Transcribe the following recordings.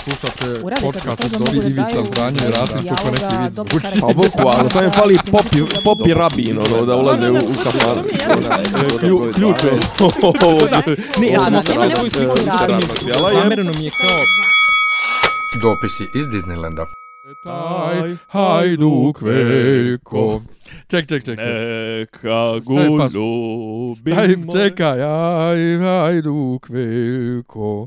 Slušate Uradite podcast od da Ivica Zdranje i Rasim neki vic dobro zvuči. karakter. Pa bukvalno, samo je fali popi, popi rabin, ono, da ulaze u, u. Klju- Ključ je. Ne, ja sam svoju sliku Zamereno mi je kao Dopisi iz Disneylanda. Taj hajduk veljko. Ček, ček, ček, ček. Neka pas. guljubi Staj, čekaj, aj, hajduk veljko,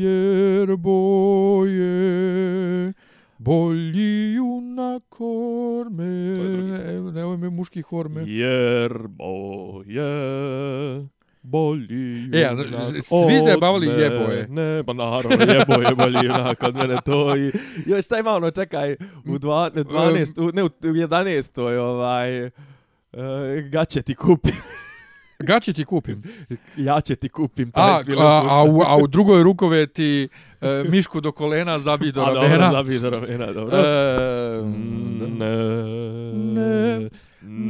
jer boje bolji junak korme. To je drugi. Ne, ovo je muški horme. Jer boje bolji E, a, junak svi se bavili jeboje. Ne, pa naravno, jeboje bolji junak od mene to i... Još šta ima ono, čekaj, u dva, ne, 12, u, ne, u 11. ovaj... Uh, gaće ti kupim. Gaće ti kupim. ja će ti kupim. to A, a, a, u, a u drugoj rukove ti e, mišku do kolena zabi do A, dobro, ramena. zabi do ramena, dobro. E, Ne, Ne.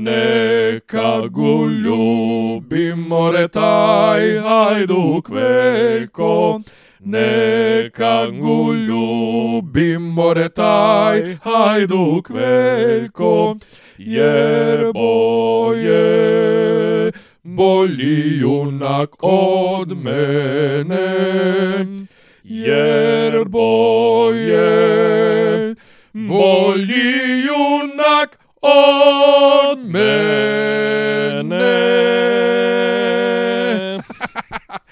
neka guljubi more taj hajduk veljko, neka guljubi more taj hajduk veljko, jer boje bolji junak od mene, jer boje junak od mene.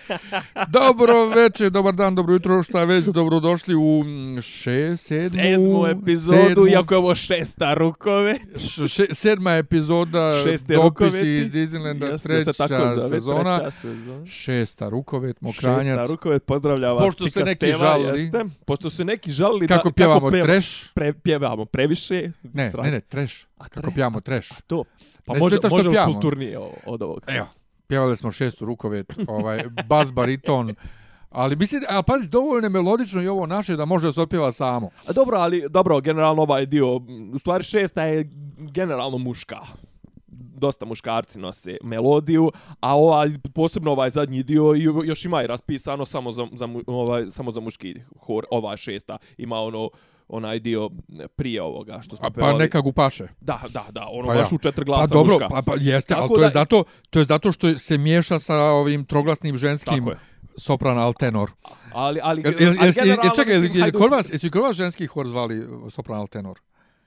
Dobro večer, dobar dan, dobro jutro, šta već, dobrodošli u mm, še, sedmu, Sedmu epizodu, sedmu, iako je ovo šesta rukove. š- še, sedma epizoda, Šeste dopisi rukoveti. iz Disneylanda, se treća tako zove, sezona, Treća sezona. šesta rukovet, mokranjac, Šesta rukovet pozdravlja vas. Pošto se Čika neki Steva, žalili. Jeste, pošto su neki žalili kako da... pjevamo peva- trash, Pre, pjevamo previše. ne, ne, ne, trash, A kako tre- pjevamo trash. To. Pa Ne može, što može pjevamo. kulturnije od ovoga. Evo, pjevali smo šestu rukovet, ovaj, bas bariton, ali mislim, a pazi, dovoljno je melodično i ovo naše da može da se opjeva samo. A dobro, ali dobro, generalno ovaj dio, u stvari šesta je generalno muška. Dosta muškarci nose melodiju, a ovaj posebno ovaj zadnji dio i još ima i raspisano samo za, za ovaj samo za muški hor, ova šesta ima ono onaj dio prije ovoga što smo A, pa pevali. neka gupaše. Da, da, da, ono Pa baš ja. u četiri glasa Pa dobro, muška. pa, pa jeste, ali Tako to je da- zato to je zato što se miješa sa ovim troglasnim ženskim je. sopran al tenor. Ali ali ali generalno, čekaj, jel, hajdu- kod vas, jesu kod vas ženski hor zvali sopran al tenor?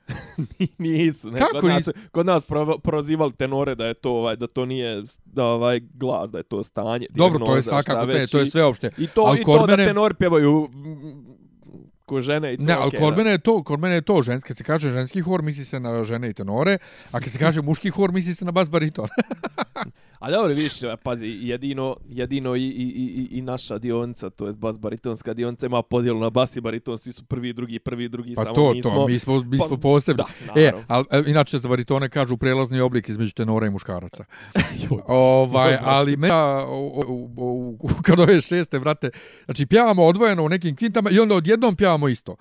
nisu, ne, Kako kod nas, kod nas pro, prozivali tenore da je to ovaj da to nije da ovaj glas da je to stanje. Dobro, to je svakako, te, to je sve opšte. I to, Ali i to mene- da tenori pjevaju ko žene i to. Ne, ali kod mene je to, kod mene je to ženski, kad se kaže ženski hor, misli se na žene i tenore, a kad se kaže muški hor, misli se na bas bariton. A dobro, vidiš, pazi, jedino, jedino i, i, i, i naša dionica, to je bas baritonska dionica, ima podjelu na bas i bariton, svi su prvi, drugi, prvi, drugi, Pa samo to, mi to, smo... mi smo, mi pa- smo posebni. Da, E, ali e, inače za baritone kažu prelazni oblik između tenora i muškaraca. Ovaj, ali me, u, u, kad ove šeste, vrate, znači pjevamo odvojeno u nekim kvintama i onda odjednom pjevamo isto.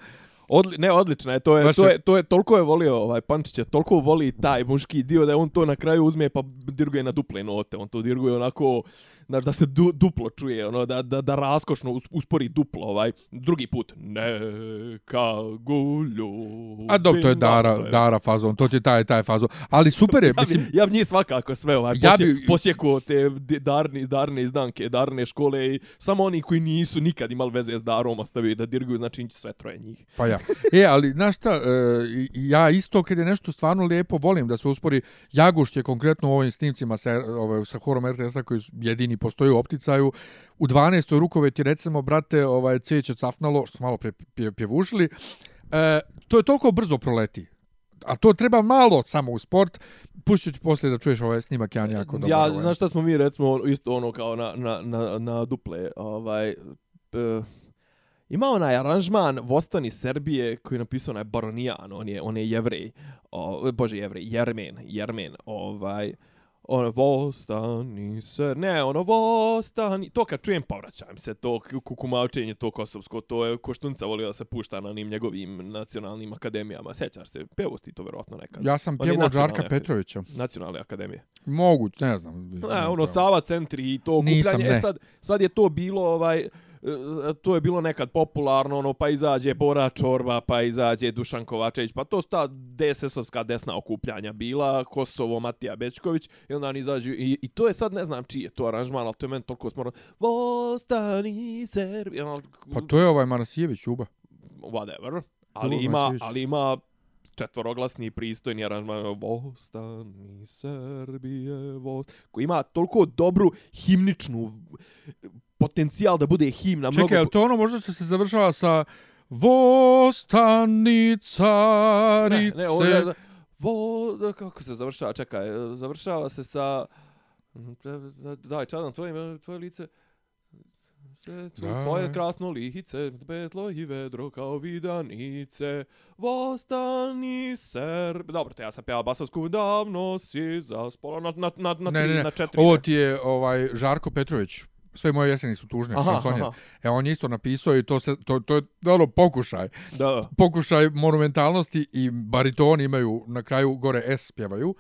Odli, ne, odlična je, to je, Baš to je- to je, toliko je volio ovaj Pančić, je toliko voli taj muški dio da on to na kraju uzme pa dirguje na duple note, on to dirguje onako, znaš, da se du, duplo čuje, ono, da, da, da raskošno us- uspori duplo, ovaj, drugi put, neka gulju. A dobro, to je Dara, Dara fazon, to je taj, taj fazon. Ali super je, Ja bi, mislim, ja bi njih svakako sve ovaj, Ja posje, bi- posjekao te darne, darne izdanke, darne škole i samo oni koji nisu nikad imali veze s Darom ostavio da dirguju, znači sve troje njih. Pa ja. E, ali znaš šta, e, ja isto kad je nešto stvarno lijepo, volim da se uspori. Jagušt je konkretno u ovim snimcima sa, ovaj, sa horom RTS-a koji su jedini postoji u opticaju. U 12. rukove ti recimo, brate, ovaj, Ceće cafnalo, što smo malo pre pje, pjevušili, e, to je toliko brzo proleti. A to treba malo samo u sport. Pustit ću poslije da čuješ ovaj snimak, ja jako dobro. Ja, ovaj. znaš šta smo mi recimo isto ono kao na, na, na, na duple, ovaj, e, ima onaj aranžman Vostan iz koji je napisao onaj Baronijan, on je, on je jevrej, o, bože jevrej, jermen, jermen, ovaj, ono, Vostani se, ne, ono, Vostani, to kad čujem povraćam se, to kukumavčenje, to kosovsko, to je Koštunca volio da se pušta na onim njegovim nacionalnim akademijama, sjećaš se, pevosti to vjerojatno nekad. Ja sam pjevao nacionalni Đarka akademik. Petrovića. Nacionalne akademije. Mogu, ne znam. Ne, ono Sava centri i to Nisam, ne. E sad, sad je to bilo ovaj to je bilo nekad popularno, ono, pa izađe Bora Čorba, pa izađe Dušan Kovačević, pa to su ta DSS-ovska desna okupljanja bila, Kosovo, Matija Bečković, i onda oni izađu, i, i to je sad, ne znam čiji je to aranžman, ali to je meni toliko smorno, Vostani Serbi, ono, Pa to je ovaj Manasijević, Uba. whatever, ali Dobro, ima, Manasijević. ali ima četvoroglasni pristojni aranžman, Vostani Serbije, Vost... koji ima toliko dobru himničnu potencijal da bude himna. Čekaj, mnogo... je li to ono možda što se završava sa Vostani carice? Ne, ne, ovo je... Vo, kako se završava? Čekaj, završava se sa... Daj, čadam, tvoje, tvoje lice... Da. Tvoje krasno lihice, betlo i vedro kao vidanice, vostani serb... Dobro, te ja sam pjeva basovsku, davno si zaspala na, na, na, na, Ne, tri, ne, ne, na četiri. Ovo ti je ovaj Žarko Petrović. Sve moje jeseni su tužne, Aha, šansonje. aha. E, on je isto napisao i to, se, to, to je ono pokušaj. Da, Pokušaj monumentalnosti i baritoni imaju na kraju gore S pjevaju.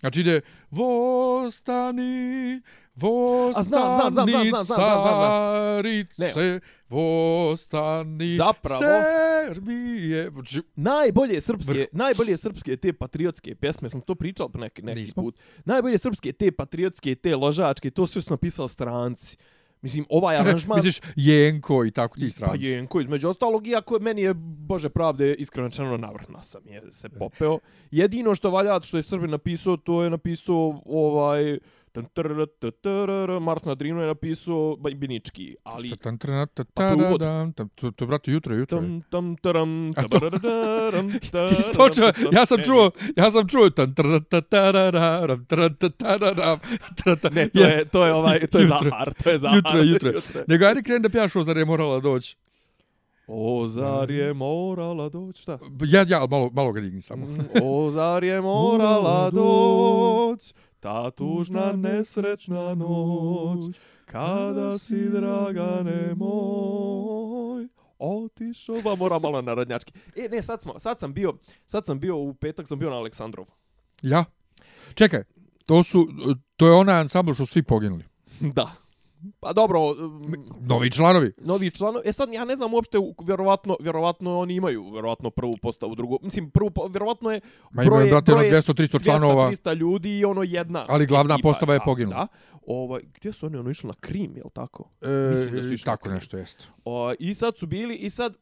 Znači ide Vostani, Vostani carice, Vostani Zapravo- Serbije. Znači, najbolje srpske, najbolje srpske te patriotske pjesme, smo to pričali neki, neki Nismo. put. Najbolje srpske te patriotske, te ložačke, to sve su napisali stranci. Mislim, ovaj aranžman... Misliš Jenko i tako ti Pa stranci. Jenko, između ostalog, iako meni je, bože pravde, iskreno rečeno navrhna sam je se popeo. Jedino što valja, što je Srbin napisao, to je napisao ovaj... Martin Adrino je napisao Binički, ali... To je uvod. To, to, brate, jutro, jutro. je. Tam, tam, taram, A to- tabarararam, Ti tam, ja sam čuo, ja sam čuo tan tra ta tararam, tra ta tararam, tra ta. Ne, to je, to je ovaj, to je. Zahar, to je Zahar. Jutro, jutro. Nego ajde kreni da pjaš zar je morala doći. O, zar je morala doći, šta? Ja, ja, malo, malo ga digni samo. Mm, O, zar je morala doći, ta tužna nesrećna noć, kada si, dragane moj, otišao, ba mora malo na radnjački. E, ne, sad, smo, sad sam bio, sad sam bio, u petak sam bio na Aleksandrovu. Ja? Čekaj, to su, to je onaj ansambl što svi poginuli. da. Pa dobro, mm, Novi članovi. novi članovi. E sad ja ne znam uopšte vjerovatno vjerovatno oni imaju vjerovatno prvu postavu, drugu. Mislim prvu vjerovatno je Ma imaju, brate, ono 200-300 članova. 200 ljudi i ono jedna. Ali glavna ekipa, postava je poginula. Da. Ovaj gdje su oni ono išli na Krim, je l' tako? E, Mislim da su išli tako nešto jest. O, I sad su bili i sad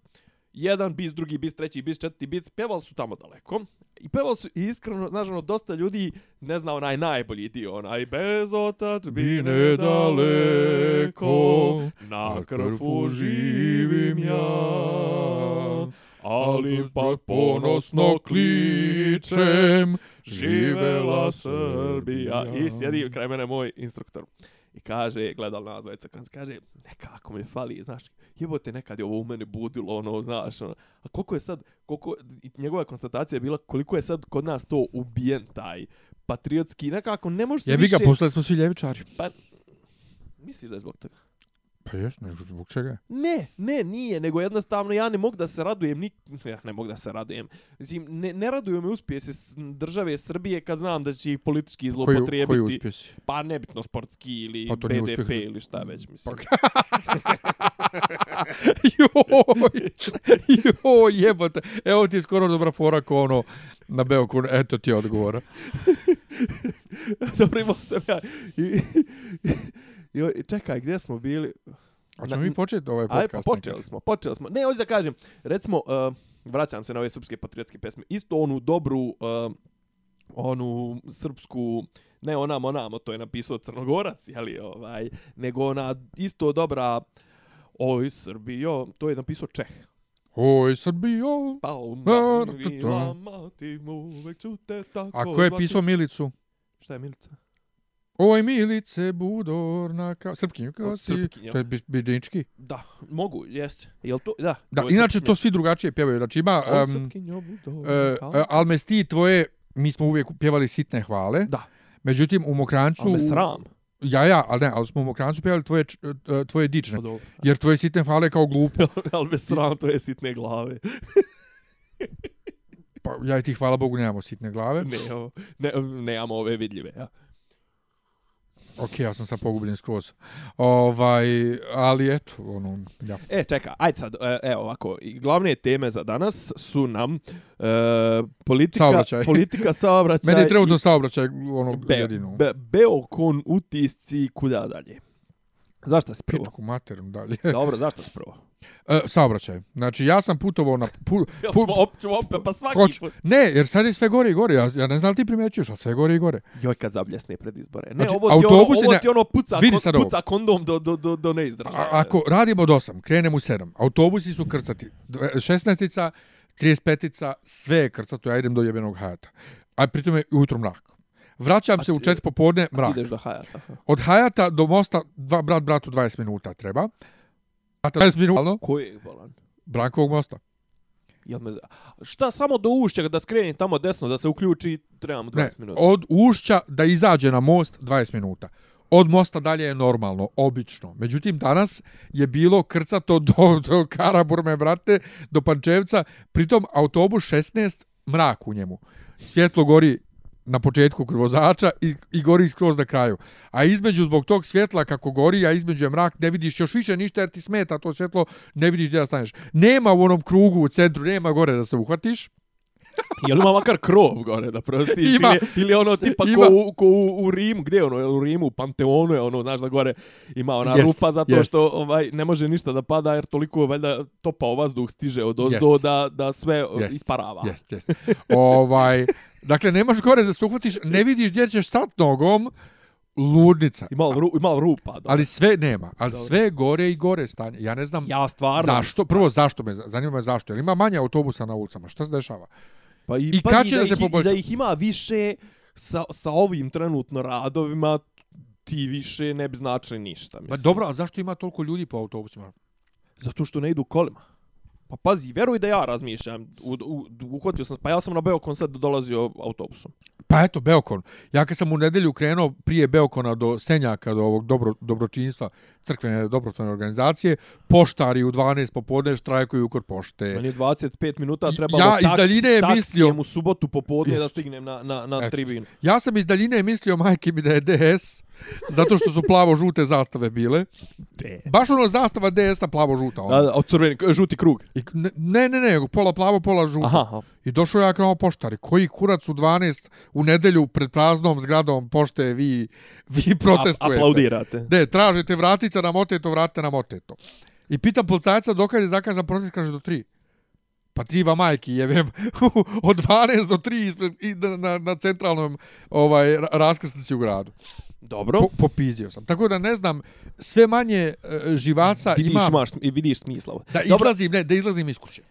jedan bis, drugi bis, treći bis, četvrti bis, pjevali su tamo daleko. I pjevali su i iskreno, znaš, ono, dosta ljudi ne zna onaj najbolji dio, onaj bez otačbine daleko, na krfu živim ja, ali pa ponosno kličem, živela Srbija. I sjedi kraj mene moj instruktor. I kaže, gledal nas dvojica, kaže, nekako mi fali, znaš, jebote, nekad je ovo u mene budilo, ono, znaš, ono, a koliko je sad, koliko, njegova konstatacija je bila koliko je sad kod nas to ubijen taj patriotski, nekako ne može se Jebi više... ga, postali smo svi ljevičari. Pa, misliš da je zbog toga? Pa jes, ne, zbog čega? Ne, ne, nije, nego jednostavno ja ne mogu da se radujem, nik... ja ne mogu da se radujem. Mislim, ne, ne raduju me uspjesi države Srbije kad znam da će ih politički Koji, zlopotrijebiti. koji uspjesi? Pa nebitno sportski ili Pa BDP uspjeh. ili šta već, mislim. joj, joj, jebote. Evo ti je skoro dobra fora ko ono na Beoku, eto ti je odgovora. Dobro, imao sam ja. I, i, i, čekaj, gdje smo bili? A ćemo Na- mi početi ovaj Aj, pa podcast? počeli smo, počeli smo. Ne, hoću da kažem, recimo, uh, vraćam se na ove srpske patriotske pesme, isto onu dobru, uh, onu srpsku, ne onamo, onamo, to je napisao Crnogorac, jeli, ovaj, nego ona isto dobra, oj Srbijo, to je napisao Čeh. Oj, Srbijo. Pa onda, mila mati, uvek ću te tako A ko je pisao Milicu? Šta je Milica? Oj, Milice, budorna ka... Srpkinju kao si. To je bi- bidnički. Da, mogu, jeste. Jel to? Da. Da, to inače Srpkinja. to svi drugačije pjevaju. Znači ima... Um, Srpkinjo, budorna e, kao- e, Almesti tvoje, mi smo uvijek pjevali sitne hvale. Da. Međutim, u Mokrancu... Ali sram. Ja, ja, ali ne, ali smo u Mokrancu pjevali tvoje, e, tvoje dične. Pa dobro. Jer tvoje sitne hvale kao glupo. Ali me sram, to je sitne glave. Pa, ja i ti, hvala Bogu, nemamo sitne glave. Ne, ne, nemamo ove vidljive, ja. Ok, ja sam sad pogubljen skroz. Ovaj, ali eto, ono, ja. E, čeka, ajde sad, e, evo ovako, glavne teme za danas su nam e, politika, Saobraćaj. politika saobraćaj Meni je trenutno i saobraćaj ono Be, jedino. be, Beokon utisci kuda dalje. Zašto si prvo? Pičku materom dalje. Dobro, zašto si prvo? E, saobraćaj. Znači, ja sam putovao na... Pu, pu, Ćemo opet, ćemo opet, pa svaki hoću, put. ne, jer sad je sve gore i gore. Ja, ja ne znam li ti primećuješ, ali sve gore i gore. Joj, kad zabljesne pred izbore. Ne, Znači, ovo ti ono, ovo ne- ti ono puca, Vidi sad ovo. puca kondom do, do, do, do neizdržaja. A, ako radimo od 8, krenemo u 7, autobusi su krcati. Dve- 16-ica, 35-ica, sve je krcato, ja idem do jebenog hajata. A pritom je ujutro mrak. Vraćam se u 4 popodne, mrak. ideš do Hajata. aha. Od hajata do mosta, dva, brat bratu 20 minuta treba. A 20 minuta, Koji je bolan? Brankovog mosta. Jel me... Šta, samo do ušća da skreni tamo desno, da se uključi, trebamo 20 Ne, minuta. od ušća da izađe na most 20 minuta. Od mosta dalje je normalno, obično. Međutim, danas je bilo krcato do, do Karaburme, brate, do Pančevca. Pritom, autobus 16, mrak u njemu. Svjetlo gori na početku kod vozača i, i gori skroz na kraju. A između zbog tog svjetla kako gori, a između je mrak, ne vidiš još više ništa jer ti smeta to svjetlo, ne vidiš gdje da staneš. Nema u onom krugu u centru, nema gore da se uhvatiš. Jel ima makar krov gore da prostiš? Ima. Ili, ili ono tipa Ima. ko, u, ko u, u Rimu, gdje je ono, jel u Rimu, u Panteonu je ono, znaš da gore ima ona Jest, rupa zato jest. što ovaj ne može ništa da pada jer toliko valjda topao vazduh stiže od ozdo Jest. da, da sve Jest. isparava. Jest, jest. ovaj, dakle, nemaš gore da se uhvatiš, ne vidiš gdje ćeš stat nogom, ludnica. I malo, ru, i malo rupa. Da. Ali sve nema, ali Dobro. sve gore i gore stanje. Ja ne znam ja stvarno... zašto, prvo zašto me, zanima me zašto, jer ima manje autobusa na ulicama, šta se dešava? Pa i, I pazi, kad će da ih- se i poboljša? Da ih ima više sa, sa ovim trenutno radovima, ti više ne bi značili ništa. Mislim. dobro, a zašto ima toliko ljudi po autobusima? Zato što ne idu kolima. Pa pazi, veruj da ja razmišljam. U, u, uhvatio sam, pa ja sam na Beokon sad dolazio autobusom. Pa eto, Beokon. Ja kad sam u nedelju krenuo prije Beokona do Senjaka, do ovog dobro, dobročinstva, crkvene dobrotvene organizacije, poštari u 12 popodne štrajkuju kod pošte. Meni je 25 minuta trebalo Ja iz taks- daljine je mislio- u subotu popodne da stignem na, na, na Eto. tribinu. Ja sam iz daljine mislio majke mi da je DS, zato što su plavo-žute zastave bile. Baš ono zastava DS-a plavo-žuta. Ono. Da, da, od crveni, žuti krug. I, ne, ne, ne, pola plavo, pola žuto. Aha, aha. I došao ja kao poštari. Koji kurac u 12 u nedelju pred praznom zgradom pošte vi, vi protestujete? Aplaudirate. Ne, tražite, vratite nam oteto, vratite nam oteto. I pitam policajca dok je zakazan protest, kaže do 3. Pa ti va majki jebem od 12 do 3 ispred, na, na, na centralnom ovaj, ra- raskrsnici u gradu. Dobro. Po, popizdio sam. Tako da ne znam, sve manje e, živaca vidiš, ima... imaš, i vidiš smisla. Da Dobro, izlazim, ne, da izlazim iz kuće.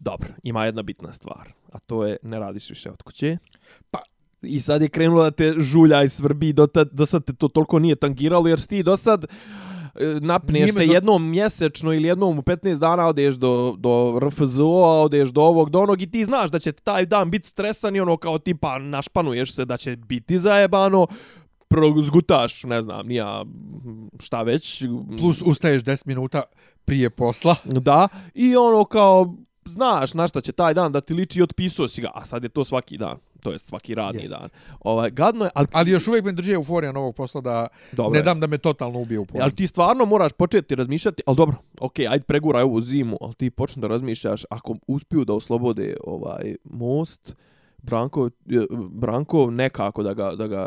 Dobro, ima jedna bitna stvar, a to je ne radiš više od kuće. Pa- I sad je krenulo da te žulja i svrbi, do, ta, do sad te to toliko nije tangiralo, jer si ti do sad e, napneš se do- jednom mjesečno ili jednom u 15 dana odeš do, do RFZO-a, odeš do ovog, do onog i ti znaš da će taj dan biti stresan i ono kao tipa našpanuješ se da će biti zajebano, prozgutaš, ne znam, nija šta već. Plus ustaješ 10 minuta prije posla. Da, i ono kao, znaš na šta će taj dan da ti liči i otpisao si ga, a sad je to svaki dan, to je svaki radni Jest. dan. Ovaj, gadno je, ali, Ali još uvijek me drži euforija novog posla da dobro, ne dam da me totalno ubije u. Ali ti stvarno moraš početi razmišljati, ali dobro, ok, ajde preguraj ovu zimu, ali ti počni da razmišljaš, ako uspiju da oslobode ovaj most, Branko, Branko nekako da ga, da ga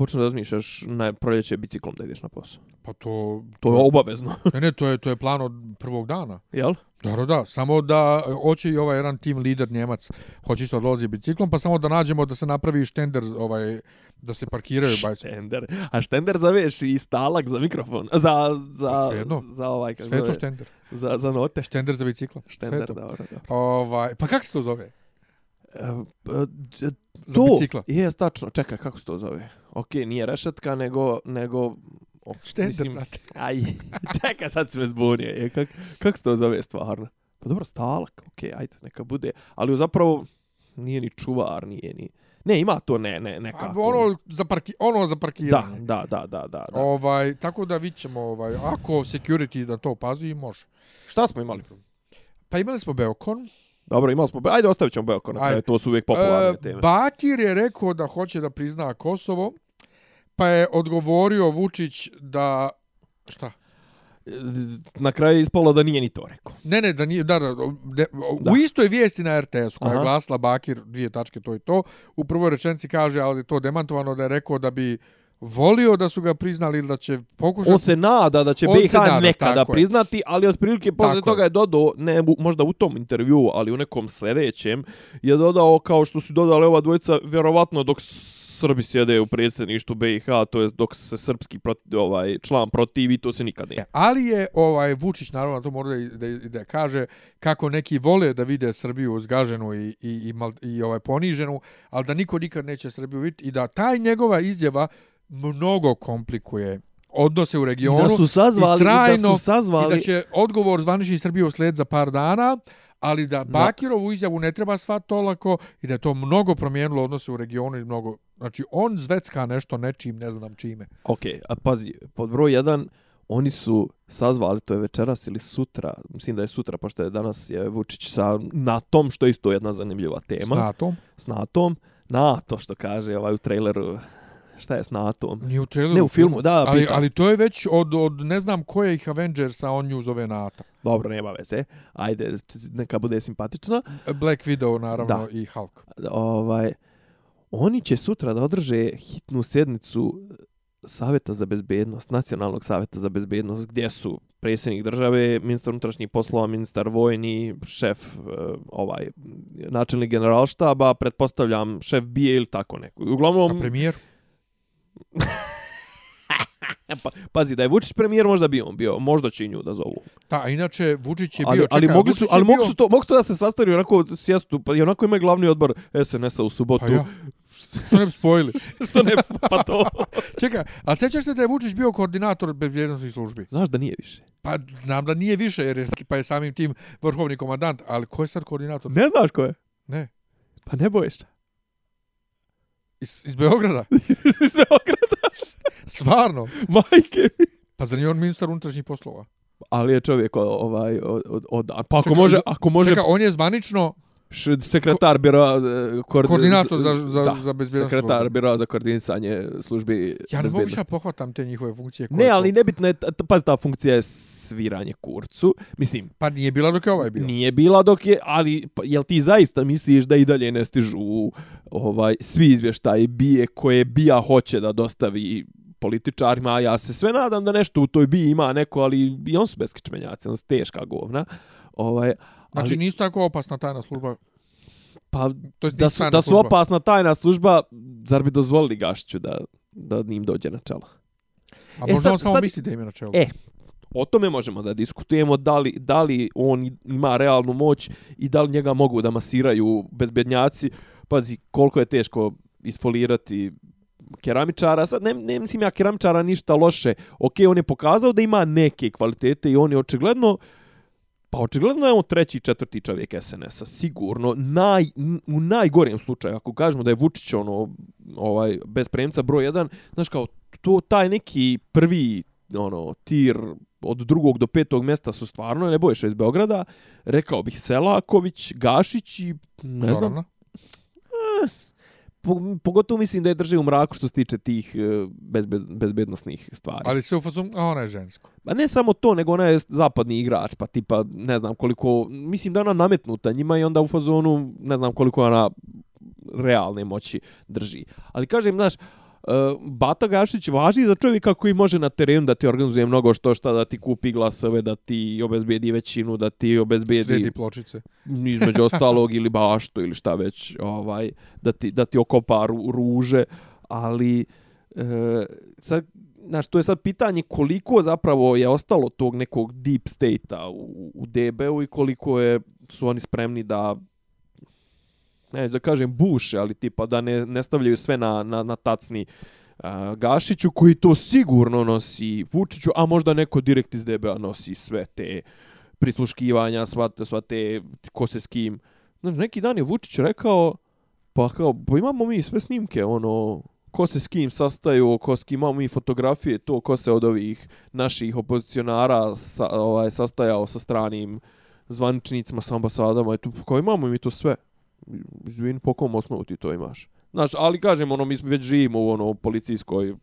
počne da razmišljaš na proljeće biciklom da ideš na posao. Pa to... To je obavezno, Ne, ne, to je, to je plan od prvog dana. jel? Da, da, samo da hoće i ovaj jedan tim lider Njemac, hoće isto odlozi biciklom, pa samo da nađemo da se napravi štender, ovaj, da se parkiraju bajci. Štender. A štender zaveš i stalak za mikrofon. Za, za, Pa svejedno. za ovaj, kako Sve to štender. za, za note. Štender za bicikla. Štender, to. dobro, dobro. Ovaj, pa kako se to zove? E, e, d- Za to, bicikla. je tačno. Čekaj, kako se to zove? Ok, nije rešetka, nego... nego o, Štender, mislim, brate. Aj, čekaj, sad se me zbunio. Je, kak, kako se to zove stvarno? Pa dobro, stalak, ok, ajde, neka bude. Ali zapravo nije ni čuvar, nije ni... Ne, ima to ne, ne, A, nekako. ono za, parki, ono za da, parkiranje. da, da, da, da. da. Ovaj, tako da vidit ćemo, ovaj, ako security da to pazi, može. Šta smo imali? Pa imali smo Beokon. Dobro, imali smo... Ajde, ostavit ćemo Beoko na kraju, to su uvijek popularne E, teme. Bakir je rekao da hoće da prizna Kosovo, pa je odgovorio Vučić da... Šta? Na kraju je ispalo da nije ni to rekao. Ne, ne, da nije, da, da, de, Da. u istoj vijesti na RTS-u koja je Aha. glasila Bakir, dvije tačke, to i to, u prvoj rečenci kaže, ali je to demantovano da je rekao da bi volio da su ga priznali ili da će pokušati... On se nada da će On BiH nada, nekada je. priznati, ali otprilike posle toga je. je dodao, ne možda u tom intervjuu, ali u nekom sljedećem, je dodao kao što su dodali ova dvojica, vjerovatno dok Srbi sjede u predsjedništvu BiH, to jest dok se srpski proti, ovaj, član protivi, to se nikad ne. Ali je ovaj Vučić naravno to mora da, da, da kaže kako neki vole da vide Srbiju zgaženu i, i, i, mal, i ovaj poniženu, ali da niko nikad neće Srbiju vidjeti i da taj njegova izjava mnogo komplikuje odnose u regionu da su sazvali, i trajno da su sazvali. i da će odgovor zvanični Srbije usled za par dana, ali da Bakirovu izjavu ne treba svat to lako i da je to mnogo promijenilo odnose u regionu i mnogo... Znači, on zvecka nešto nečim, ne znam čime. Ok, a pazi, pod broj jedan, oni su sazvali, to je večeras ili sutra, mislim da je sutra, pošto je danas je Vučić sa NATO-om, što je isto jedna zanimljiva tema. S NATO-om. S NATO-om. NATO, što kaže ovaj u traileru, šta je s NATO-om? Nije u traileru. Ne, u filmu, da, ali, pitam. ali to je već od, od ne znam kojih Avengersa on nju zove NATO. Dobro, nema veze. Ajde, neka bude simpatična. Black Widow, naravno, Da. i Hulk. Ovaj, oni će sutra da održe hitnu sjednicu Savjeta za bezbednost, Nacionalnog savjeta za bezbednost, gdje su predsjednik države, ministar unutrašnjih poslova, ministar vojni, šef, eh, ovaj, načelnik generalštaba, pretpostavljam šef bije ili tako neko. A Uglavnom, premijer? pa, pazi, da je Vučić premijer, možda bi on bio, možda će i nju da zovu. Da, inače, Vučić je bio... ali, čekaj, ali mogli su, ali bio- mogu su to, mogu to da se sastari onako sjestu, pa i onako ima glavni odbor SNS-a u subotu. Pa ja. Što ne bi spojili? Što ne pa to. Čekaj, a sećaš se da je Vučić bio koordinator bezbjednostnih službi? Znaš da nije više. Pa znam da nije više, jer je, pa je samim tim vrhovni komandant, ali ko je sad koordinator? Ne znaš ko je? Ne. Pa ne bojiš. Iz, iz Beograda? Iz Beograda. Stvarno? Majke. mi. Pa zar nije on ministar unutrašnjih poslova? Ali je čovjek ovaj od, od, od pa ako Čekaj, može, ako može Čekaj, on je zvanično š, sekretar biroa e, koord- koordinator za, za, da, za bezbjednost. sekretar biroa za koordinisanje službi Ja ne mogu šta pohvatam te njihove funkcije. koje Ne, ali nebitno je, pazi, ta funkcija je sviranje kurcu. Mislim, Pa nije bila dok je ovaj bio. Nije bila dok je, ali pa, jel ti zaista misliš da i dalje ne stižu ovaj svi izvještaji bije koje bija hoće da dostavi političarima, a ja se sve nadam da nešto u toj biji ima neko, ali i on su beskičmenjaci, on su teška govna. Ovaj, Znači ali, nisu tako opasna tajna služba. pa, To je da su, da su opasna tajna služba, zar bi dozvolili Gašiću da, da njim dođe na čelo? A E, možda sad- on samo sad- misli da im je na čelu. E, o tome možemo da diskutujemo, da li, da li on ima realnu moć i da li njega mogu da masiraju bezbednjaci. Pazi, koliko je teško isfolirati keramičara. Sad, ne, ne mislim ja keramičara ništa loše. Ok, on je pokazao da ima neke kvalitete i on je očigledno Pa očigledno je on treći, četvrti čovjek SNS-a, sigurno. Naj, u najgorijem slučaju, ako kažemo da je Vučić ono, ovaj, bez premca broj jedan, znaš kao, to, taj neki prvi ono, tir od drugog do petog mjesta su stvarno Nebojša iz Beograda, rekao bih Selaković, Gašić i ne znam, Zorana. po, pogotovo mislim da je drži u mraku što se tiče tih e, bezbed, bezbednostnih stvari. Ali sve u fazonu, a ona je žensko. Pa ne samo to, nego ona je zapadni igrač, pa tipa, ne znam koliko, mislim da ona nametnuta njima i onda u fazonu, ne znam koliko ona realne moći drži. Ali kažem, znaš, Uh, Bata Gašić važi za čovjeka koji može na terenu da ti organizuje mnogo što šta, da ti kupi glasove, da ti obezbedi većinu, da ti obezbedi Sredi pločice. između ostalog ili bašto ili šta već, ovaj, da ti, da ti okopa ru, ruže, ali e, sad, znaš, to je sad pitanje koliko zapravo je ostalo tog nekog deep state-a u, u DB-u i koliko je, su oni spremni da ne da kažem buše, ali tipa da ne, ne stavljaju sve na, na, na tacni Gašiću koji to sigurno nosi Vučiću, a možda neko direkt iz DB-a nosi sve te prisluškivanja, sva, sva te ko se s kim. Znači, neki dan je Vučić rekao, pa kao, pa imamo mi sve snimke, ono, ko se s kim sastaju, ko s kim imamo mi fotografije, to ko se od ovih naših opozicionara sa, ovaj, sastajao sa stranim zvaničnicima, sa ambasadama, eto, kao imamo mi to sve izvin, po kom osnovu ti to imaš? Znaš, ali kažem, ono, mi smo već živimo u ono policijskoj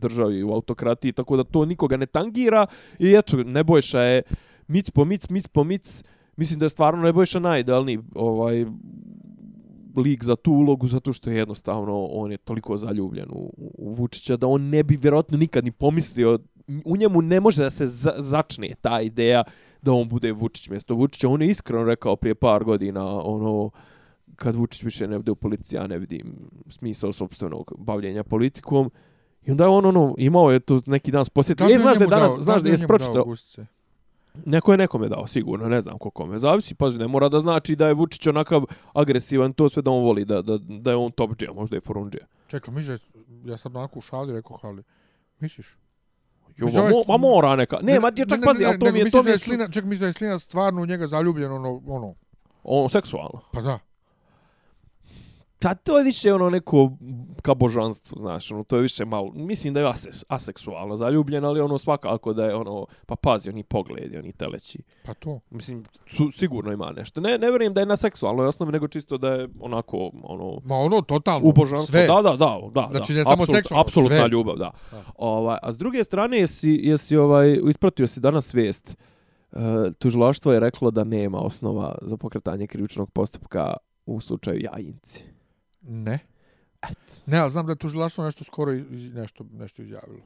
državi, u autokratiji, tako da to nikoga ne tangira i eto, Nebojša je mic po mic, mic po mic, mislim da je stvarno Nebojša najidealniji ovaj, lik za tu ulogu zato što je jednostavno on je toliko zaljubljen u, u Vučića da on ne bi vjerojatno nikad ni pomislio u njemu ne može da se za, začne ta ideja da on bude Vučić mjesto Vučića. On je iskreno rekao prije par godina ono kad Vučić više ne bude u policiji, ja ne vidim smisao sobstvenog bavljenja politikom. I onda je on ono, imao je to neki dan posjetio. E, znaš da je danas, dao, znaš da je spročito. Neko je nekome dao, sigurno, ne znam ko kome. Zavisi, pazi, ne mora da znači da je Vučić onakav agresivan, to sve da on voli, da, da, da je on top džija, možda je forundžija. Čekaj, misliš, ja sam onako u šali rekao, hali, misliš? Jo, ma, mo, ma mora neka. Ne, ne ma čak pazi, al to mi je to mi je slina, ček misliš da je slina stvarno u njega zaljubljen ono ono. Ono seksualno. Pa da. Pa to je više ono neko ka božanstvu, znaš, ono, to je više malo, mislim da je ase, aseksualno zaljubljen, ali ono svakako da je ono, pa pazi, oni pogledi, oni teleći. Pa to. Mislim, su, sigurno ima nešto. Ne, ne vjerujem da je na seksualnoj osnovi, nego čisto da je onako, ono... Ma ono, totalno, u božanstvu. sve. Da, da, da, da. Znači, da. ne samo seksualno, Apsolutna sve. ljubav, da. da. Ovaj, a s druge strane, jesi, jesi ovaj, ispratio si danas vijest, uh, tužilaštvo je reklo da nema osnova za pokretanje krivičnog postupka u slučaju Jajinci. Ne. Et. Ne, ali znam da je tužilaštvo nešto skoro nešto, nešto izjavilo.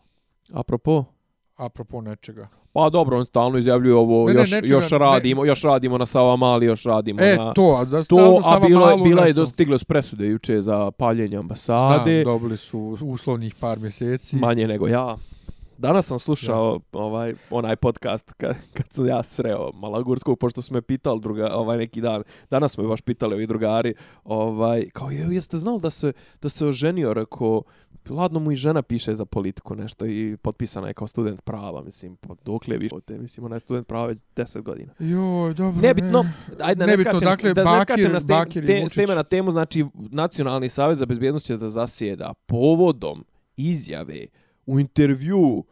Apropo? Apropo nečega. Pa dobro, on stalno izjavljuje ovo, ne, još, nečega, još radimo, ne. još radimo na Sava Mali, još radimo e, na... to, a za to, Sava a bilo, Malu bila nešto. je dostigle s presude juče za paljenje ambasade. Znam, dobili su uslovnih par mjeseci. Manje nego ja. Danas sam slušao ja. ovaj onaj podcast kad, kad sam ja sreo Malagurskog, pošto su me pitali druga, ovaj neki dan. Danas smo me baš pitali ovi drugari, ovaj, kao je, jeste znali da se, da se oženio, rekao, ladno mu i žena piše za politiku nešto i potpisana je kao student prava, mislim, pa dokle vi te, mislim, ona je student prava već 10 godina. Joj, dobro, Nebitno, ajde, da ne Nebitno, skačem, dakle, da bakir, ne skačem na, stem, bakir ste, stema na temu, znači, Nacionalni savjet za bezbjednost će da zasjeda povodom izjave u intervju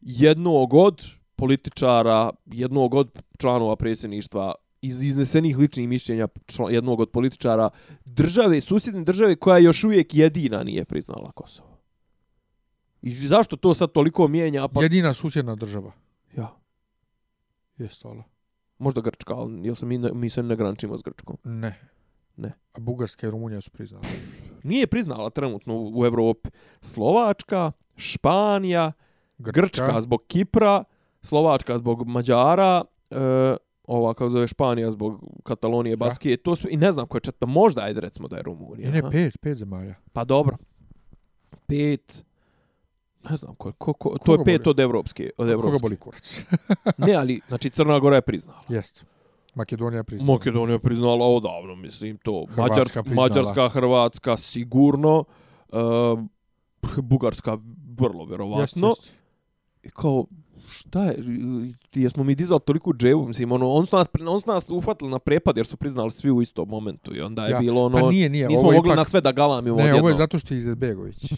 jednog od političara, jednog od članova predsjedništva iz iznesenih ličnih mišljenja jednog od političara države, susjedne države koja još uvijek jedina nije priznala Kosovo. I zašto to sad toliko mijenja? Pa... Jedina susjedna država. Ja. Jeste, ali. Možda Grčka, ali ja sam mi, mi se ne grančimo s Grčkom. Ne. Ne. A Bugarska i Rumunija su priznala. Nije priznala trenutno u Evropi. Slovačka, Španija, Grčka. Grčka zbog Kipra, Slovačka zbog Mađara, e, ova kao zove Španija zbog Katalonije, Baskije, ja. to su, i ne znam ko je četvrta, možda ajde recimo da je Rumunija. Ne, ne, pet, pet zemalja. Pa dobro. Pet, ne znam ko, ko, ko to je pet boli? od evropske. Od evropske. Koga boli kurac? ne, ali, znači Crna Gora je priznala. Jeste. Makedonija priznala. Makedonija je priznala odavno, mislim, to. Hrvatska Mađarska, Mađarska, Hrvatska, sigurno. Uh, Bugarska, vrlo verovatno. Jest. I kao, šta je, jesmo mi dizali toliko dževu, mislim, ono, on su nas, on su nas ufatili na prepad jer su priznali svi u istom momentu i onda je ja, bilo ono, pa nije, nije, nismo mogli ipak, na sve da galamimo Ne, odjedno. ovo je zato što je Izetbegović.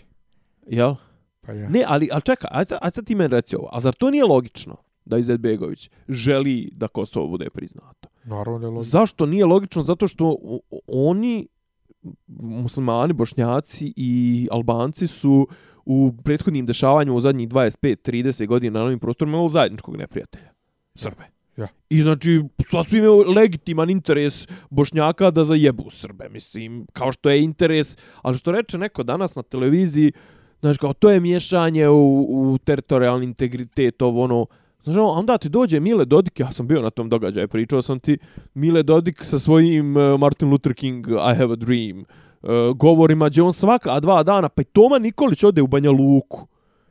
Jel? Pa ja. Ne, ali, ali čekaj, aj sad, aj sad ti meni reci ovo, a zar to nije logično da Izetbegović želi da Kosovo bude priznato? Naravno je logično. Zašto nije logično? Zato što oni, muslimani, bošnjaci i albanci su u prethodnim dešavanjima u zadnjih 25-30 godina na ovim prostorima imali zajedničkog neprijatelja. Srbe. Ja. I znači, sasvim je legitiman interes Bošnjaka da zajebu Srbe, mislim, kao što je interes, ali što reče neko danas na televiziji, znači, kao to je miješanje u, u teritorijalni integritet, ovo ono, znači, onda ti dođe Mile Dodik, ja sam bio na tom događaju, pričao sam ti, Mile Dodik sa svojim uh, Martin Luther King, I have a dream, govorima, gdje on svaka dva dana, pa i Toma Nikolić ode u Banja Luku.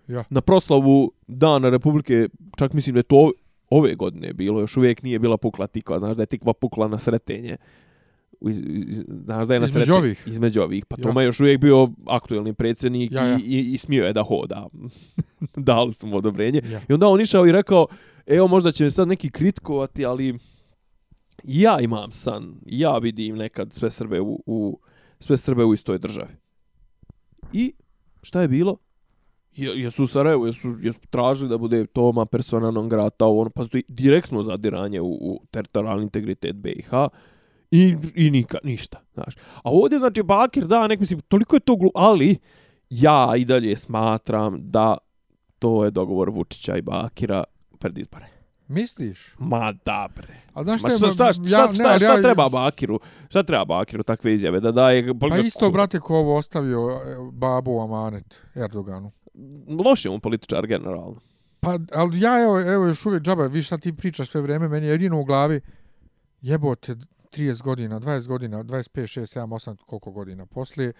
Ja. Na proslavu Dana Republike, čak mislim da je to ove godine bilo, još uvijek nije bila pukla tikva, znaš da je tikva pukla na sretenje. Iz, iz, znaš da je na između sretenje. ovih. Između ovih. Pa Ja. Toma je još uvijek bio aktuelni predsjednik Ja, ja. I, i, i smio je da hoda. Dali su mu odobrenje. Ja. I onda on išao i rekao, evo možda će me sad neki kritikovati, ali ja imam san, ja vidim nekad sve Srbe u, u sve Srbe u istoj državi. I šta je bilo? Je, jesu u Sarajevu, jesu, jesu tražili da bude Toma persona non grata, ono, pa stoji direktno zadiranje u, u teritorijalni integritet BiH. I, i nika, ništa, znaš. A ovdje, znači, Bakir, da, nek mislim, toliko je to glu... Ali, ja i dalje smatram da to je dogovor Vučića i Bakira pred izbore. Misliš? Ma da, bre. A znaš Ma šta, šta, šta, šta, ja- šta, ne, šta, šta ja- treba Bakiru? Šta treba Bakiru takve izjave? Da daje... Pa isto, brate, ko ovo ostavio e, babu amanet Erdoganu. Loš je on političar, generalno. Pa, ali ja, evo, evo još uvijek džaba, vi šta ti pričaš sve vrijeme, meni je jedino u glavi, jebote, 30 godina, 20 godina, 25, 6, 7, 8, koliko godina poslije,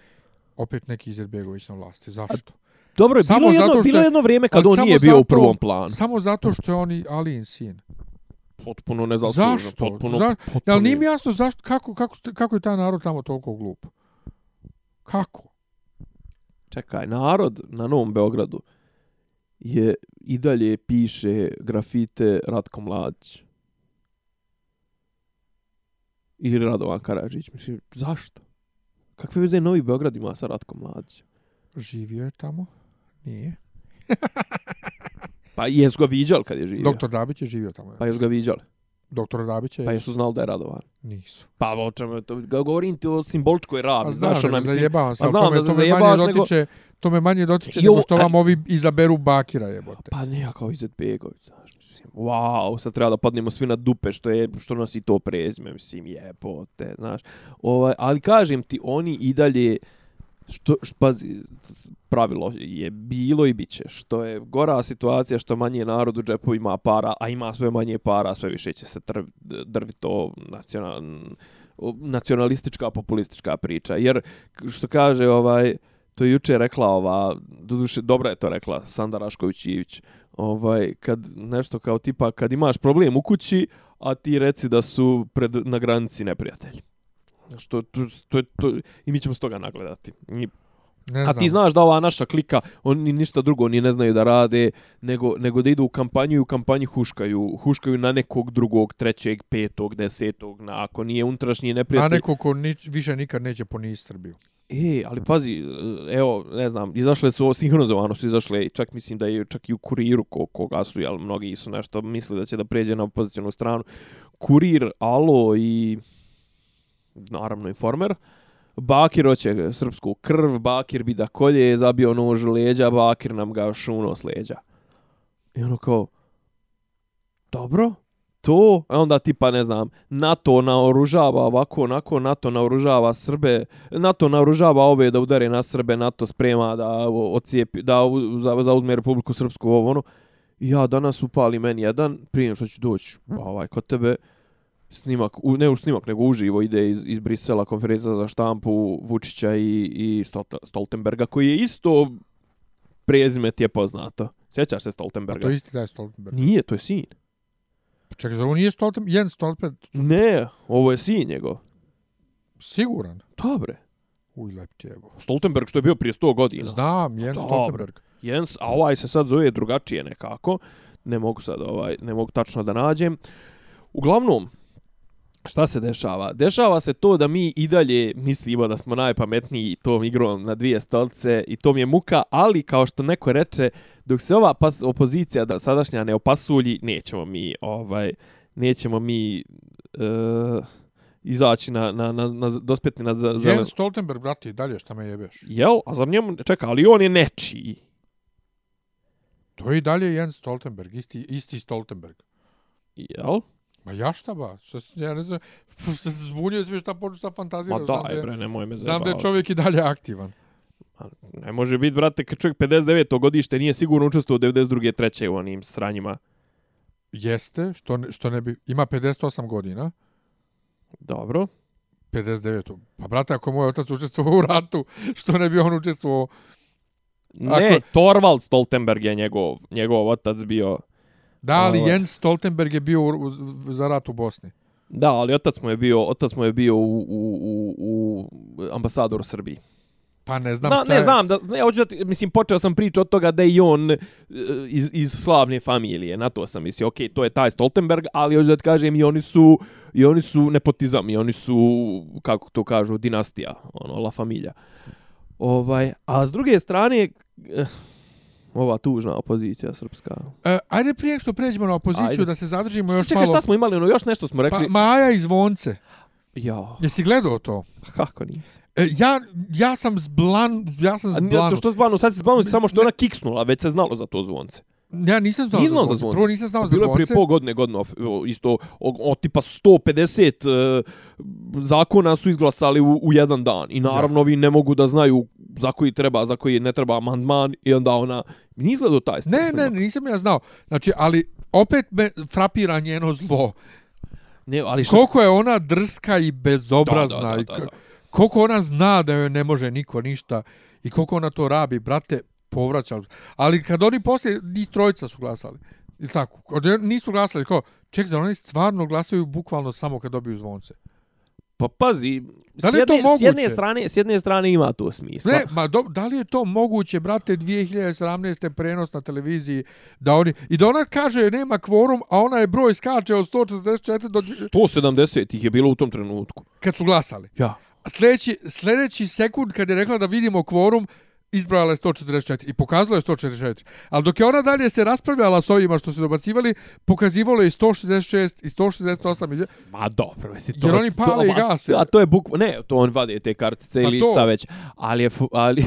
opet neki Izetbegović na vlasti. Zašto? Dobro, je Samo bilo jedno, zato što bilo je- jedno vrijeme kad on nije bio u zato- prvom planu. Samo zato što je on i Alijin sin. Potpuno nezasluženo. Zašto? Potpuno, Za- potpuno Jel nije mi jasno zašto, kako, kako, kako je taj narod tamo toliko glup? Kako? Čekaj, narod na Novom Beogradu je i dalje piše grafite Ratko Mladić. Ili Radovan Karadžić. Mislim, zašto? Kakve veze Novi Beograd ima sa Ratkom Mladićem? Živio je tamo? Nije. Pa jesu ga viđali kad je živio. Doktor Dabić je živio tamo. Pa jesu ga viđali. Doktor Dabić je... Pa jesu znali da je Radovan. Nisu. Pa o čemu je to? Govorim ti o simboličkoj A rabi. znam, Znaš, ona, mislim, zajebavam se, pa znam da se zajebavaš, nego- dotiče, to me manje dotiče Jo, nego što a- vam ovi izaberu Bakira jebote. Pa ne, ja kao Izet Begović, znaš, mislim, wow, sad treba da padnemo svi na dupe što je, što nosi to prezime, mislim, jebote, znaš. Ovaj, ali kažem ti, oni i dalje, što, što, pazi, pravilo je bilo i biće. što je gora situacija, što manje narod u džepu ima para, a ima sve manje para, sve više će se trv, drvi to nacional, nacionalistička, populistička priča. Jer, što kaže, ovaj, to je juče rekla ova, doduše, dobra je to rekla, Sanda Rašković-Ivić, ovaj, kad nešto kao tipa, kad imaš problem u kući, a ti reci da su pred, na granici neprijatelji. Što, to, to, to, I mi ćemo s toga nagledati. I, Ne a znam. ti znaš da ova naša klika, oni ništa drugo ni ne znaju da rade, nego, nego da idu u kampanju i u kampanji huškaju. Huškaju na nekog drugog, trećeg, petog, desetog, na, ako nije unutrašnji A neprijatelj. neko ko nič, više nikad neće poniziti Srbiju. E, ali pazi, evo, ne znam, izašle su, sinhronizovano su izašle, čak mislim da je čak i u kuriru ko, koga su, jel, mnogi su nešto misli da će da pređe na opozicijonu stranu. Kurir, Alo i naravno informer. Bakir hoće srpsku krv, Bakir bi da kolje, zabio nož u leđa, Bakir nam ga šuno s leđa. I ono kao, dobro, to, a onda tipa, ne znam, NATO naoružava ovako, onako, NATO naoružava Srbe, NATO naoružava ove da udare na Srbe, NATO sprema da ocijepi, da zauzme Republiku Srpsku, ovo ono. I ja danas upali meni jedan, prije što ću doći ovaj, kod tebe, snimak, u, ne u snimak, nego uživo ide iz, iz Brisela konferencija za štampu Vučića i, i Stoltenberga, koji je isto prezime ti je poznato. Sjećaš se A Stoltenberga? to je isti taj Stoltenberg. Nije, to je sin. Čekaj, zar ovo nije Stoltenberg? Jens Stoltenberg? Ne, ovo je sin njegov. Siguran? Dobre. Uj, lep ti jebo. Stoltenberg što je bio prije 100 godina. Znam, Jens Dobro. Stoltenberg. Jens, a ovaj se sad zove drugačije nekako. Ne mogu sad ovaj, ne mogu tačno da nađem. Uglavnom, šta se dešava? Dešava se to da mi i dalje mislimo da smo najpametniji tom igrom na dvije stolce i to mi je muka, ali kao što neko reče, dok se ova pas, opozicija da sadašnja ne opasulji, nećemo mi ovaj nećemo mi uh, izaći na, na, na, na dospjetni na za, Jens Stoltenberg, brati, dalje šta me jebeš. Jel? A zar njemu, čeka, ali on je nečiji. To je i dalje Jens Stoltenberg, isti, isti Stoltenberg. Jel? Ma ja šta ba? Šta, se- ja ne znam, šta se zbunio sve šta počnu šta Ma fantaziraš. znam, da daj, je, bre, nemoj me znam da je čovjek i dalje aktivan. Ne može biti, brate, kad čovjek 59. godište nije sigurno učestvovao u 92. treće u onim sranjima. Jeste, što ne, što ne bi, ima 58 godina, Dobro. 59. Pa brate, ako moj otac učestvovao u ratu, što ne bi on učestvovao? Ne, Ako- Torvald Stoltenberg je njegov, njegov otac bio. Da, ali Ovo. Jens Stoltenberg je bio u, u, za rat u Bosni. Da, ali otac mu je bio, otac mu je bio u, u, u, u ambasador Srbiji. Pa ne znam Da, šta ne je. znam, da, ne, hoću da ti, mislim, počeo sam priču od toga da je i on e, iz, iz slavne familije, na to sam mislio, okej, to je taj Stoltenberg, ali hoću da ti kažem, i oni su, i oni su nepotizam, i oni su, kako to kažu, dinastija, ono, la familija. Ovaj, a s druge strane, eh, ova tužna opozicija srpska. E, ajde prije što pređemo na opoziciju Ajde. da se zadržimo još Čekaj, malo. šta smo imali, ono, još nešto smo rekli. Pa, Maja iz Vonce. Ja, Jesi gledao to? kako nisi? E, ja, ja sam zblan, ja sam zblan. to što zbanu, sad se zbanu samo što je ona kiksnula, već se znalo za to zvonce. Ja nisam znao Nisam znao za zvonce. zvonce. Prvo nisam znao za Bilo je prije zvonce. pol godine, godinu, of- isto, o, o, tipa 150 uh, zakona su izglasali u, u jedan dan. I naravno, ovi ne mogu da znaju za koji treba, za koji ne treba amandman i onda ona... Nije izgledao taj Ne, ne, snimak. nisam ja znao. Znači, ali opet me frapira njeno zlo. ne ali što... Koliko je ona drska i bezobrazna. Da, da, da, da, da. Koliko ona zna da joj ne može niko ništa. I koliko ona to rabi, brate, povraća. Ali kad oni poslije, njih trojica su glasali. I tako. Od, nisu glasali. Kao, ček, za oni stvarno glasaju bukvalno samo kad dobiju zvonce. Pa pazi, Da s, li je to jedne, s, jedne strane, s jedne strane ima to smisla. Ne, ma do, da li je to moguće, brate, 2017. prenos na televiziji, da oni, i da ona kaže nema kvorum, a ona je broj skače od 144 do, 170 ih je bilo u tom trenutku. kad su glasali. Ja. A sljedeći, sljedeći sekund kad je rekla da vidimo kvorum, izbrala je 144 i pokazala je 144. Ali dok je ona dalje se raspravljala s ovima što se dobacivali, pokazivalo je i 166 i 168. i- Ma dobro, mislim, to... Jer oni pale to, i gase. A to je bukva... Ne, to on vade te kartice Pa ili to. šta već. Ali je... Ali,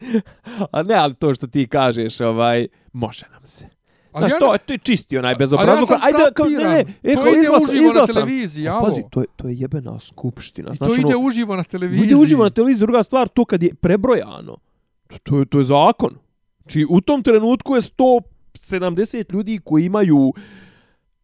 a ne, ali to što ti kažeš, ovaj... Može nam se. Ali Znaš, ja to, ne- to je čisti onaj Ali bezobrazluk. ja Ajde, kao, ne, ne, e, To kao ide izglasa, uživo na izglasa. televiziji, A alo. Pazi, to je, to je jebena skupština. I Znaš, to ide ono, uživo na televiziji. Ide uživo na televiziji, druga stvar, to kad je prebrojano, to, to, je, to je zakon. Či u tom trenutku je 170 ljudi koji imaju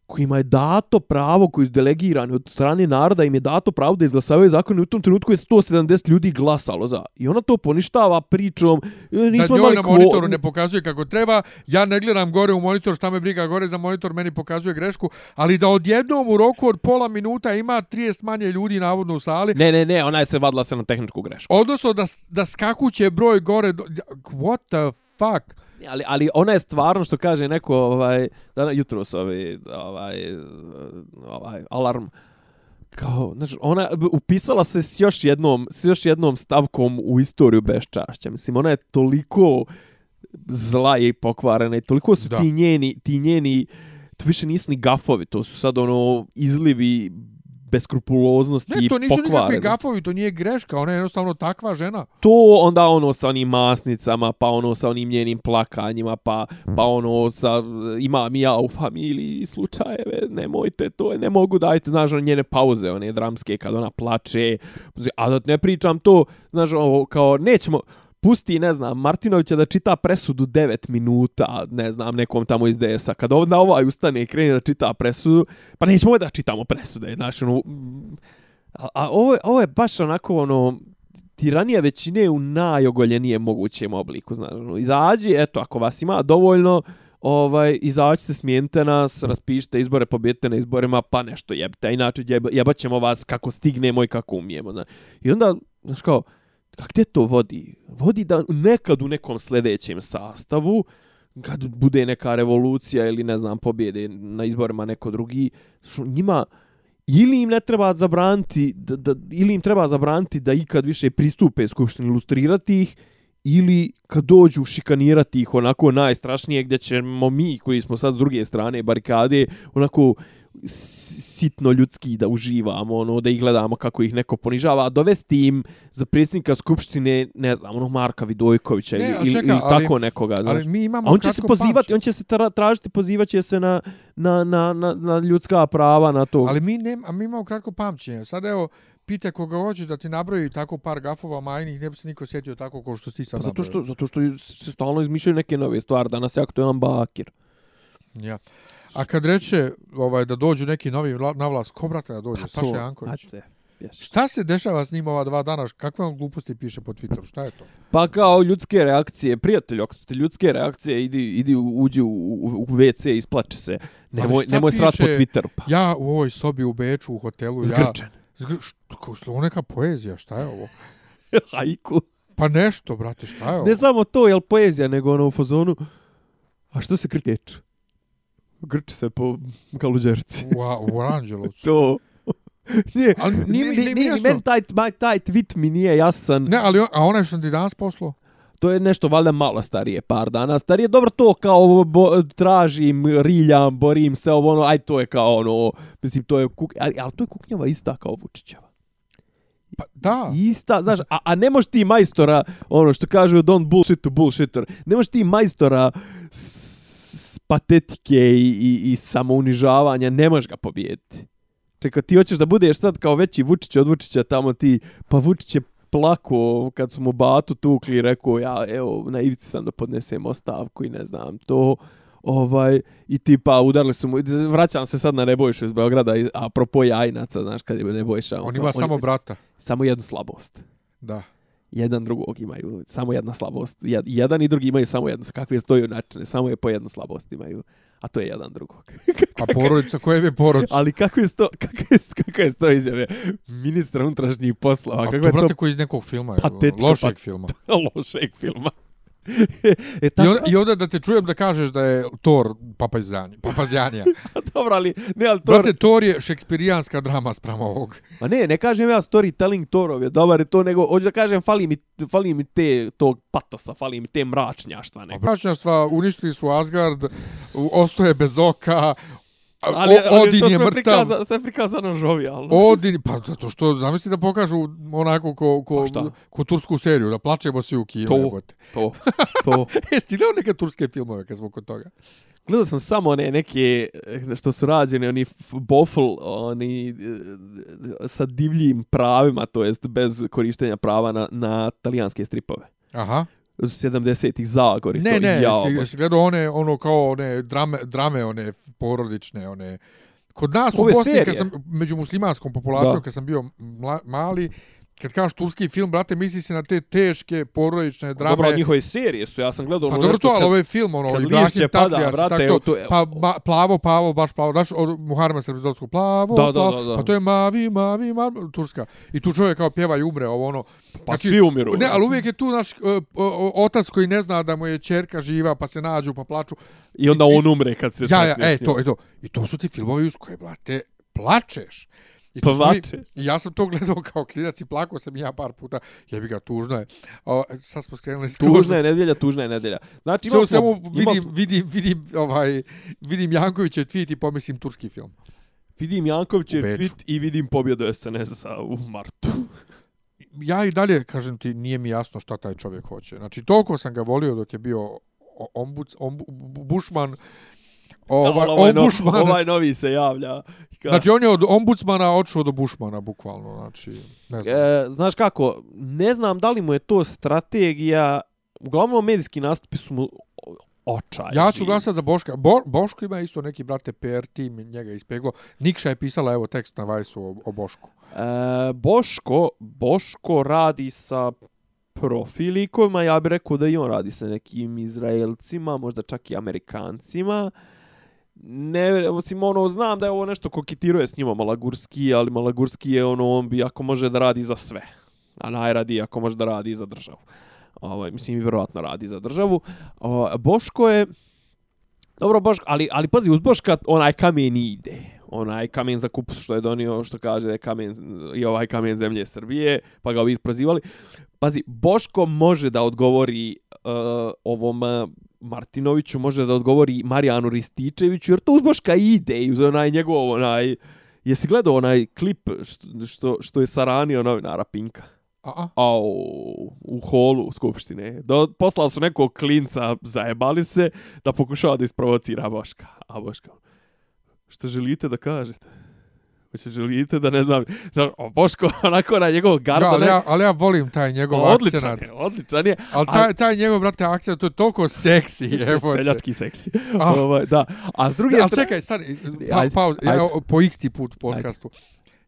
kojima je dato pravo, koji su delegirani od strane naroda, im je dato pravo da izglasavaju zakon i u tom trenutku je 170 ljudi glasalo za. I ona to poništava pričom, e, da nismo njoj imali na kvo- monitoru ne pokazuje kako treba, ja ne gledam gore u monitor, šta me briga gore za monitor, meni pokazuje grešku, ali da odjednom u roku od pola minuta ima 30 manje ljudi navodno u sali, Ne, ne, ne, ona je se vadila se na tehničku grešku. odnosno da, da skakuće broj gore, do, what the fuck? Ali, ali ona je stvarno što kaže neko ovaj dana jutro ovaj ovaj ovaj alarm kao znači ona upisala se s još jednom s još jednom stavkom u istoriju beščašća mislim ona je toliko zla i pokvarena i toliko su Da. ti njeni ti njeni to više nisu ni gafovi to su sad ono izlivi beskrupuloznosti Ne, to nisu i nikakvi gafovi, to nije greška, ona je jednostavno takva žena. to onda ono sa onim masnicama, pa ono sa onim njenim plakanjima, pa, pa ono sa imam i ja u familiji slučajeve, nemojte to, ne mogu dajte, znaš, ono njene pauze, one dramske, kad ona plače, a da ne pričam to, znaš, ovo, kao, nećemo, pusti, ne znam, Martinovića da čita presudu 9 minuta, ne znam, nekom tamo iz DS-a. Kad onda ovaj ustane i krene da čita presudu, pa nećemo da čitamo presude, znaš, ono, a, a ovo, ovo je baš onako, ono, tiranija većine u najogoljenijem mogućem obliku, znaš, ono, izađi, eto, ako vas ima dovoljno, ovaj, izađite, smijenite nas, raspišite izbore, pobjedite na izborima, pa nešto jebite, a inače jeba, jebat ćemo vas kako stignemo i kako umijemo, znaš. I onda, znaš kao, a gdje to vodi? Vodi da nekad u nekom sljedećem sastavu, kad bude neka revolucija ili ne znam pobjede na izborima neko drugi, što njima ili im ne treba zabraniti da, da, ili im treba zabraniti da ikad više pristupe skupštini ilustrirati ih ili kad dođu šikanirati ih onako najstrašnije gdje ćemo mi koji smo sad s druge strane barikade onako sitno ljudski da uživamo, ono, da ih gledamo kako ih neko ponižava, a dovesti im za predsjednika skupštine, ne znam, ono, Marka Vidojkovića Ne, ili, čeka, ili ali- tako nekoga. Znaš. Ali mi imamo A on će se pozivati, pamćenje. on će se tra, tražiti, pozivat će se na, na, na, na, na ljudska prava, na to. Ali mi, ne, a mi imamo kratko pamćenje. Sad evo, pite koga hoćeš da ti nabroji tako par gafova majnih, ne bi se niko sjetio tako kao što ti sad Pa zato što, nabrojao. zato što se stalno izmišljaju neke nove stvari. Danas je aktualan Bakir. Ja. A kad reče ovaj, da dođu neki novi na vlast, ko brate da dođe? Saša Janković. Ajde, jes. Šta se dešava s njim ova dva dana? Kakve on gluposti piše po Twitteru? Šta je to? Pa kao ljudske reakcije, prijatelj, ako ste ljudske reakcije, idi, idi uđi u, u, u WC, isplači se. Nemoj, nemoj srat po? Twitteru. Pa. Ja u ovoj sobi u Beču, u hotelu, ja... Zgrčen. Zgr... Što, kao što, neka poezija, šta je ovo? Hajku. Pa nešto, brate, šta je ovo? Ne samo to, jel poezija, nego ono u fazonu. A što se krkeč? Grči se po kaluđerci. U, u Aranđelovcu. To. nije, Ali nije mi- ni- nije mi ni- jasno. meni taj, taj, taj tweet mi nije jasan. Ne, ali on, a onaj što sam ti danas poslao? To je nešto valjda malo starije, par dana starije. Dobro to kao bo, tražim, riljam, borim se, ovo ono, aj to je kao ono, mislim to je kuk, ali, ali to je kuknjava ista kao Vučićeva. Pa da. ista, znaš, a, a ne možeš ti majstora, ono što kažu don't bullshit to bullshitter, ne možeš ti majstora s patetike i, i, i samounižavanja, ne možeš ga pobijediti. Čekaj, ti hoćeš da budeš sad kao veći Vučić od Vučića tamo ti, pa Vučić je plako kad su mu Batu tukli i rekao ja evo na ivici sam da podnesem ostavku i ne znam to ovaj i tipa udarili su mu vraćam se sad na Nebojšu iz Beograda i apropo Jajnaca znaš kad je Nebojša On ima samo brata. samo jednu slabost Da. Jedan drugog imaju samo jedna slabost Jed- jedan i drugi imaju samo jednu kakve stoju načine samo je po jednu slabost imaju a to je jedan drugog A porodica, koje je porodica? ali kako je to kako je kako je to izjave ministra unutrašnjih poslova A kako to, je brate, to koji iz nekog filma, patetika, lošeg pa- filma. lošeg filma e I, tako onda, I onda da te čujem da kažeš da je Thor papazjanija. papazjanija. dobro ali ne ali to Brate, Thor je šekspirijanska drama sprem ovog. Ma ne, ne kažem ja storytelling Torov je dobar i to, nego hoću da kažem fali mi, fali mi te, tog patosa, fali mi te mračnjaštva neka. Braćnjaštva uništili su Asgard, ostoje bez oka, a- Ali, o- ali Odin to je sve mrtav. prikaza, sve prikazano žovijalno. Odin, pa zato što, zamisli da pokažu onako ko, ko, Pa ko tursku seriju, da plačemo svi u kino. To. jebote. To, to. Jesi ti gledao neke turske filmove kad smo kod toga? Gledao sam samo one neke eh, što su rađene, oni bofl, oni eh, sa divljim pravima, to jest bez korištenja prava na, na talijanske stripove. Aha. 70-ih Zagori. Ne, to, ne, jao, baš. jesi gledao one, ono kao one drame, drame one porodične, one... Kod nas Ove u Bosni, serije. kad sam, među muslimanskom populacijom, Da. kad sam bio mla, mali, kad kažeš turski film, brate, misli se na te teške porodične drame. Dobro, njihove serije su, ja sam gledao Pa ono dobro to, ali ovaj film, ono, kad Ibrahim Tatlijas, brate, tako to, pa ma, plavo, plavo, baš plavo, znaš, od Muharema Srebizovskog, plavo, Da, da, plavo, da, da. pa to je mavi, mavi, mavi, turska. I tu čovjek kao pjeva i umre, ovo ono. Pa svi umiru. Ne, ali uvijek je tu naš uh, uh, otac koji ne zna da mu je čerka živa, pa se nađu, pa plaču. I onda on umre kad se Ja, ja, e, to, e, to. I to su ti filmovi uz koje, blate, plačeš. I smo mi- ja sam to gledao kao klinac i plakao sam ja par puta. Jebi ga, tužno je. O, sad smo skrenuli skroz. Tužna je nedelja, tužna je nedelja. Znači, smo, svemu imali vidim, vidim, vidim, ovaj, vidim Jankovića tweet i pomislim turski film. vidim Jankovićev Beču. tweet i vidim pobjedu SNS-a u martu. Ja i dalje, kažem ti, nije mi jasno šta taj čovjek hoće. Znači, toliko sam ga volio dok je bio ombuds, ombu, bušman, ovaj, Ali no, ovaj novi se javlja. Ka, Znači, on je od ombudsmana odšao do bušmana, bukvalno. Znači, ne znam. e, znaš kako, ne znam da li mu je to strategija, uglavnom medijski nastupi su mu očaj. Ja ću glasati za Boška. Bo, Boško ima isto neki, brate, PR tim, njega je ispeglo. Nikša je pisala, evo, tekst na Vajsu o, o Bošku. E, Boško, Boško radi sa profilikovima, ja bih rekao da i on radi sa nekim Izraelcima, možda čak i Amerikancima. Ne, osim ono, znam da je ovo nešto koketiruje s njima Malagurski, ali Malagurski je ono, on bi ako može da radi za sve. A najradi ako može da radi za državu. Ovaj, mislim, i vjerovatno radi za državu. O, Boško je... Dobro, Boško, ali, ali pazi, uz Boška onaj kamen ide. Onaj kamen za kupus što je donio, što kaže da je kamen, i ovaj kamen zemlje Srbije, pa ga ovi isprozivali. Pazi, Boško može da odgovori uh, ovom uh, Martinoviću, može da odgovori Marijanu Rističeviću, jer to uz Boška ide i uz onaj njegov, onaj... Jesi gledao onaj klip što, što, što je saranio novinara Pinka? A, a? Au, u holu Skupštine. Do, poslali su nekog klinca, zajebali se, da pokušava da isprovocira Boška. A Boška, što želite da kažete? Hoće želite da ne znam, znaš, o Boško onako na njegov Ja, gardo, ali, ne, ja, ali ja volim taj njegov odličan akcenat. je, odličan je, Ali taj, taj njegov, brate, akcenat, to je toliko seksi, evo. seljački seksi. Ah. Ovaj, da, a s druge Ali strane, čekaj, stani, pa, Ajde, pauz, ja, ajde. po x put u podcastu.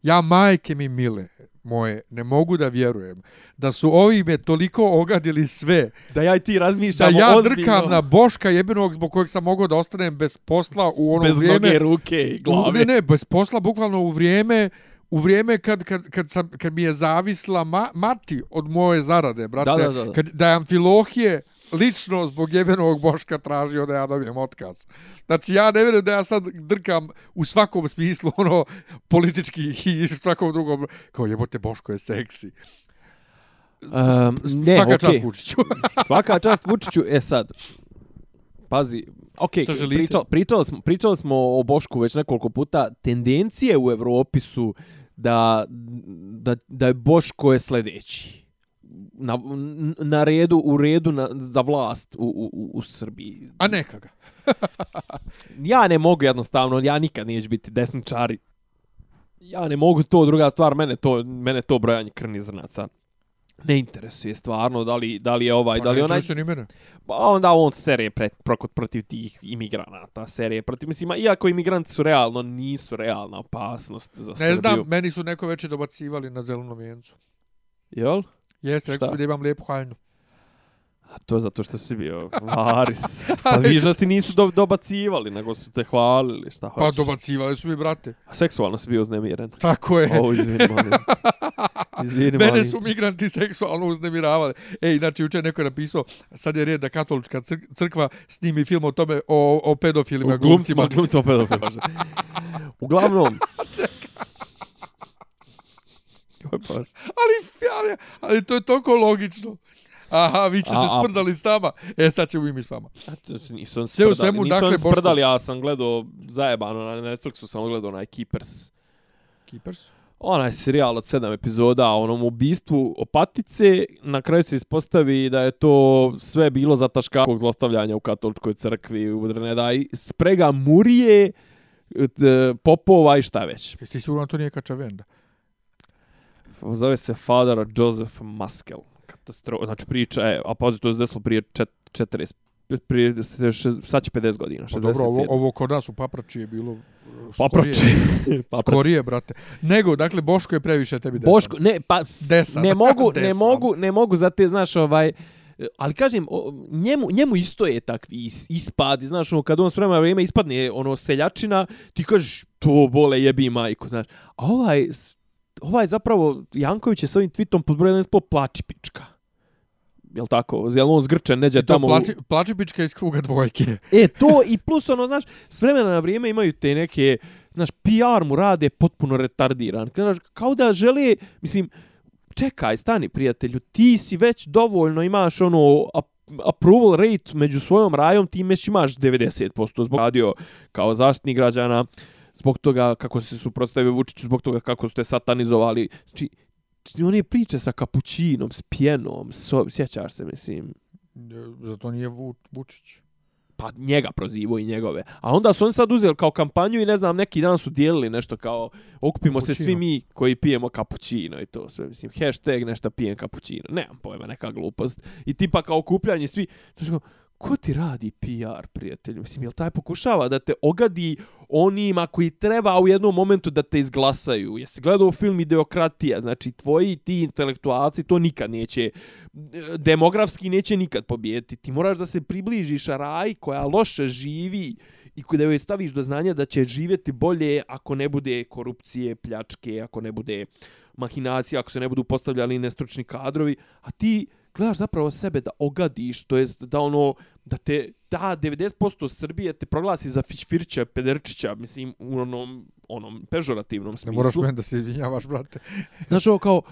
Ja, majke mi mile, moje, ne mogu da vjerujem da su ovi me toliko ogadili sve, da ja i ti da razmišljamo ja ozbiljno, drkam na Boška jebenog zbog kojeg sam mogao da ostanem bez posla u ono bez vrijeme. noge, ruke i glave. ne, ne, bez posla, bukvalno u vrijeme u vrijeme kad, kad, kad, sam, kad mi je zavisla ma, mati od moje zarade, brate, Da, da, da, da. kad da je Amfilohije lično zbog jebenog Boška tražio da ja dobijem otkaz. Znači, ja ne vjerujem da ja sad drkam u svakom smislu, ono, politički i svakom drugom, kao jebote, Boško je seksi. Um, ne, Svaka okej. čast Vučiću. Svaka čast Vučiću. E sad, pazi, ok, pričali, pričali, smo, pričali smo o Bošku već nekoliko puta. Tendencije u Evropi su da, da, da je Boško je sljedeći na, na redu, u redu na, za vlast u, u, u Srbiji. A neka ga. ja ne mogu jednostavno, ja nikad neću biti desničari. Ja ne mogu to, druga stvar, mene to, mene to brojanje krni zrnaca ne interesuje stvarno da li, da li je ovaj, pa da li onaj... ni mene. Pa onda on serije pred, prokot protiv tih imigranata, serije protiv, mislim, iako imigranti su realno, nisu realna opasnost za ne Srbiju. Ne znam, meni su neko veće dobacivali na zelenom vijencu. Jel? Jeste, rekli da imam lijepu haljnu. A to je zato što si bio varis. Pa vižnosti nisu do, dobacivali, nego su te hvalili, šta hoćeš. Pa dobacivali su mi, brate. A seksualno si bio uznemiren. Tako je. O, izvini, molim. Izvini, Mene molim. su migranti seksualno uznemiravali. Ej, znači, učer neko je napisao, sad je red da katolička crkva snimi film o tome, o, o pedofilima, glumcima. Glumcima, pedofilima. Uglavnom, ali, ali, ali to je toliko logično. Aha, vi ste a, se sprdali s nama. E, sad ćemo i mi s vama. A to se nisam sprdali. Sve u svemu, dakle, sprdali, ja sam gledao zajebano na Netflixu, sam gledao onaj Keepers. Keepers? Onaj serijal od sedam epizoda o onom ubistvu opatice. Na kraju se ispostavi da je to sve bilo za taškavog zlostavljanja u katoličkoj crkvi. Udrne da sprega murije, popova i šta već. Jesi sigurno to nije kačavenda? Zove se Father Joseph Muskel katastrofa. Znači priča je, a pazi, to je desilo prije 40, prije, sad će 50 godina. 60, pa dobro, ovo, ovo kod nas u Paprači je bilo uh, Paprači. Skorije, brate. Nego, dakle, Boško je previše tebi desan. Boško, ne, pa, desan. ne mogu, ne mogu, ne mogu, za te, znaš, ovaj, ali kažem, njemu, njemu isto je takvi ispad, znaš, ono, kad on sprema vrijeme ispadne, ono, seljačina, ti kažeš, to bole jebi majku, znaš. A ovaj, ovaj zapravo, Janković je s ovim tweetom pod brojem 11 plači pička. Jel tako? Jel on zgrčen, neđe tamo... Plači, plači pička iz kruga dvojke. E, to i plus ono, znaš, s vremena na vrijeme imaju te neke, znaš, PR mu rade potpuno retardiran. Znaš, kao da žele, mislim, čekaj, stani prijatelju, ti si već dovoljno imaš ono approval rate među svojom rajom, ti već imaš 90% zbog radio kao zaštitnik građana zbog toga kako se suprotstavio Vučiću, zbog toga kako su te satanizovali. Znači, one priče sa kapućinom, s pjenom, so, sjećaš se, mislim. Zato nije Vu, Vučić. Pa njega prozivo i njegove. A onda su oni sad uzeli kao kampanju i ne znam, neki dan su dijelili nešto kao okupimo kapućino. se svi mi koji pijemo kapućino i to sve. Mislim, hashtag nešto pijem kapućino. Nemam pojma, neka glupost. I tipa kao okupljanje svi. Znači, ko ti radi PR, prijatelju? Mislim, jel taj pokušava da te ogadi onima koji treba u jednom momentu da te izglasaju? Jesi gledao film Ideokratija? Znači, tvoji ti intelektualci to nikad neće, demografski neće nikad pobijeti. Ti moraš da se približiš raj koja loše živi i da joj staviš do znanja da će živjeti bolje ako ne bude korupcije, pljačke, ako ne bude mahinacija, ako se ne budu postavljali nestručni kadrovi, a ti gledaš zapravo sebe da ogadiš, to jest da ono, da te, da 90% Srbije te proglasi za Fićfirća, Pederčića, mislim, u onom, onom pežorativnom smislu. Ne moraš meni da se izvinjavaš, brate. Znaš ovo kao,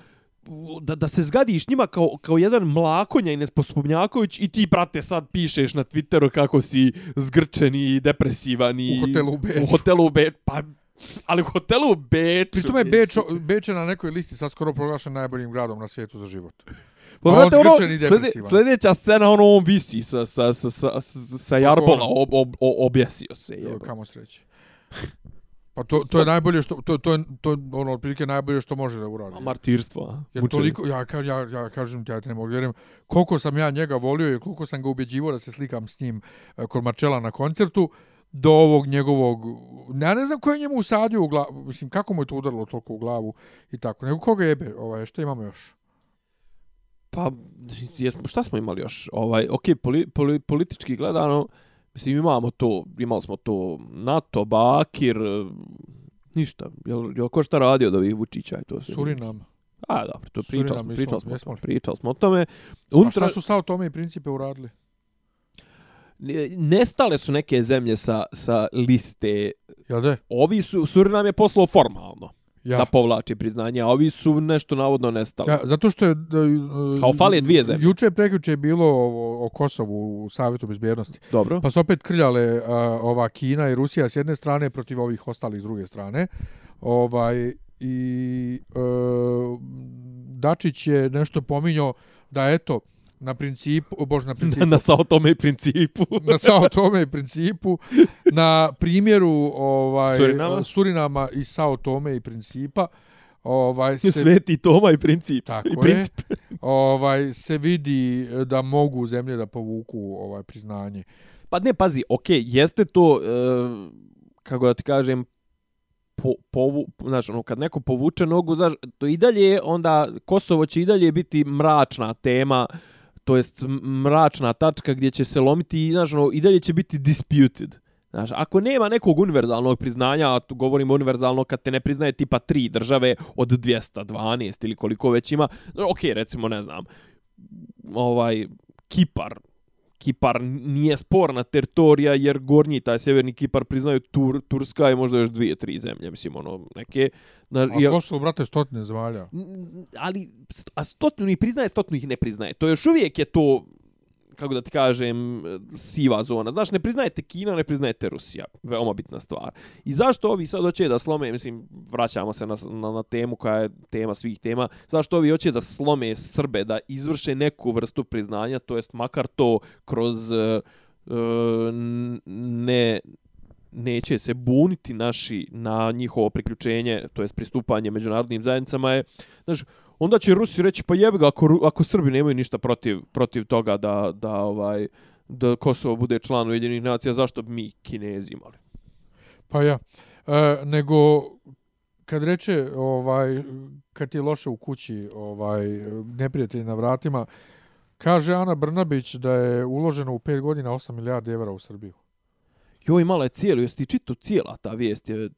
da, da se zgadiš njima kao, kao jedan mlakonja i nesposobnjaković i ti, brate, sad pišeš na Twitteru kako si zgrčen i depresivan i... U hotelu u Beču. U hotelu u Beču, pa ali u hotelu u Beču. Pri tome je Beč, Beč na nekoj listi sad skoro proglašen najboljim gradom na svijetu za život. Pa ono, slede, sljedeća scena, ono, on visi sa, sa, sa, sa, sa jarbola, ob, ob, ob, objesio se. Jo, kamo sreće. Pa to, to je najbolje što to to je to ono otprilike najbolje što može da uradi. A martirstvo, a. Je toliko ja ka, ja ja kažem ti ja ne mogu vjerujem koliko sam ja njega volio i koliko sam ga ubeđivao da se slikam s njim e, kod Marčela na koncertu do ovog njegovog ja ne znam ko je njemu usadio u glavu mislim kako mu je to udarilo toliko u glavu i tako nego koga jebe ovaj što imamo još Pa, jesmo, šta smo imali još? Ovaj, ok, poli, poli, politički gledano, mislim, imamo to, imali smo to NATO, Bakir, ništa. Jel, jel ko šta radio da ovih Vučića i to sve? Surinam. A, dobro, to pričali smo, pričali smo, smo, pričali smo o tome. Untra... A šta su sa o tome i principe uradili? Nestale su neke zemlje sa, sa liste. Ja de? Ovi su, Surinam je poslao formalno ja. da povlači priznanje, a ovi su nešto navodno nestali. Ja, zato što je... Da, Kao fali dvije zemlje. Juče je preključe bilo o, o Kosovu u Savjetu bezbjednosti. Dobro. Pa su opet krljale a, ova Kina i Rusija s jedne strane protiv ovih ostalih s druge strane. Ovaj, i e, Dačić je nešto pominjao da eto, na principu, o bož, na principu, na sao tome principu. na sao tome principu, na primjeru ovaj, Surinama. Surinama i sao tome i principa, ovaj, se, Sveti Toma i princip. Tako I je. princip. ovaj, se vidi da mogu zemlje da povuku ovaj priznanje. Pa ne, pazi, okej, jeste to, e, kako da ti kažem, po, povu, znaš, ono, kad neko povuče nogu, znaš, to i dalje, je onda Kosovo će i dalje biti mračna tema, to jest mračna tačka gdje će se lomiti, i, znaš, ono, i dalje će biti disputed. Znaš, ako nema nekog univerzalnog priznanja, a tu govorimo univerzalno kad te ne priznaje tipa tri države od 212 ili koliko već ima, ok, recimo, ne znam, ovaj, Kipar, Kipar nije sporna teritorija jer gornji taj sjeverni Kipar priznaju Tur, Turska i možda još dvije, tri zemlje, mislim, ono, neke... Na, A Kosovo, brate, stotine zemalja. N- ali a stotinu ih priznaje, stotinu ih ne priznaje. To još uvijek je to kako da ti kažem, siva zona. Znaš, ne priznajete Kina, ne priznajete Rusija. Veoma bitna stvar. I zašto ovi sad hoće da slome, mislim, vraćamo se na, na, na temu koja je tema svih tema, zašto ovi hoće da slome Srbe, da izvrše neku vrstu priznanja, to jest makar to kroz uh, ne neće se buniti naši na njihovo priključenje, to jest pristupanje međunarodnim zajednicama je, znaš, onda će Rusi reći pa jebi ga ako, ako Srbi nemaju ništa protiv, protiv toga da, da ovaj da Kosovo bude član Ujedinjenih nacija, zašto bi mi Kinezi imali? Pa ja. E, nego kad reče ovaj kad je loše u kući, ovaj neprijatelj na vratima, kaže Ana Brnabić da je uloženo u 5 godina 8 milijardi evra u Srbiju. Joj, imala je cijelu, jesi ti čito cijela ta vijest je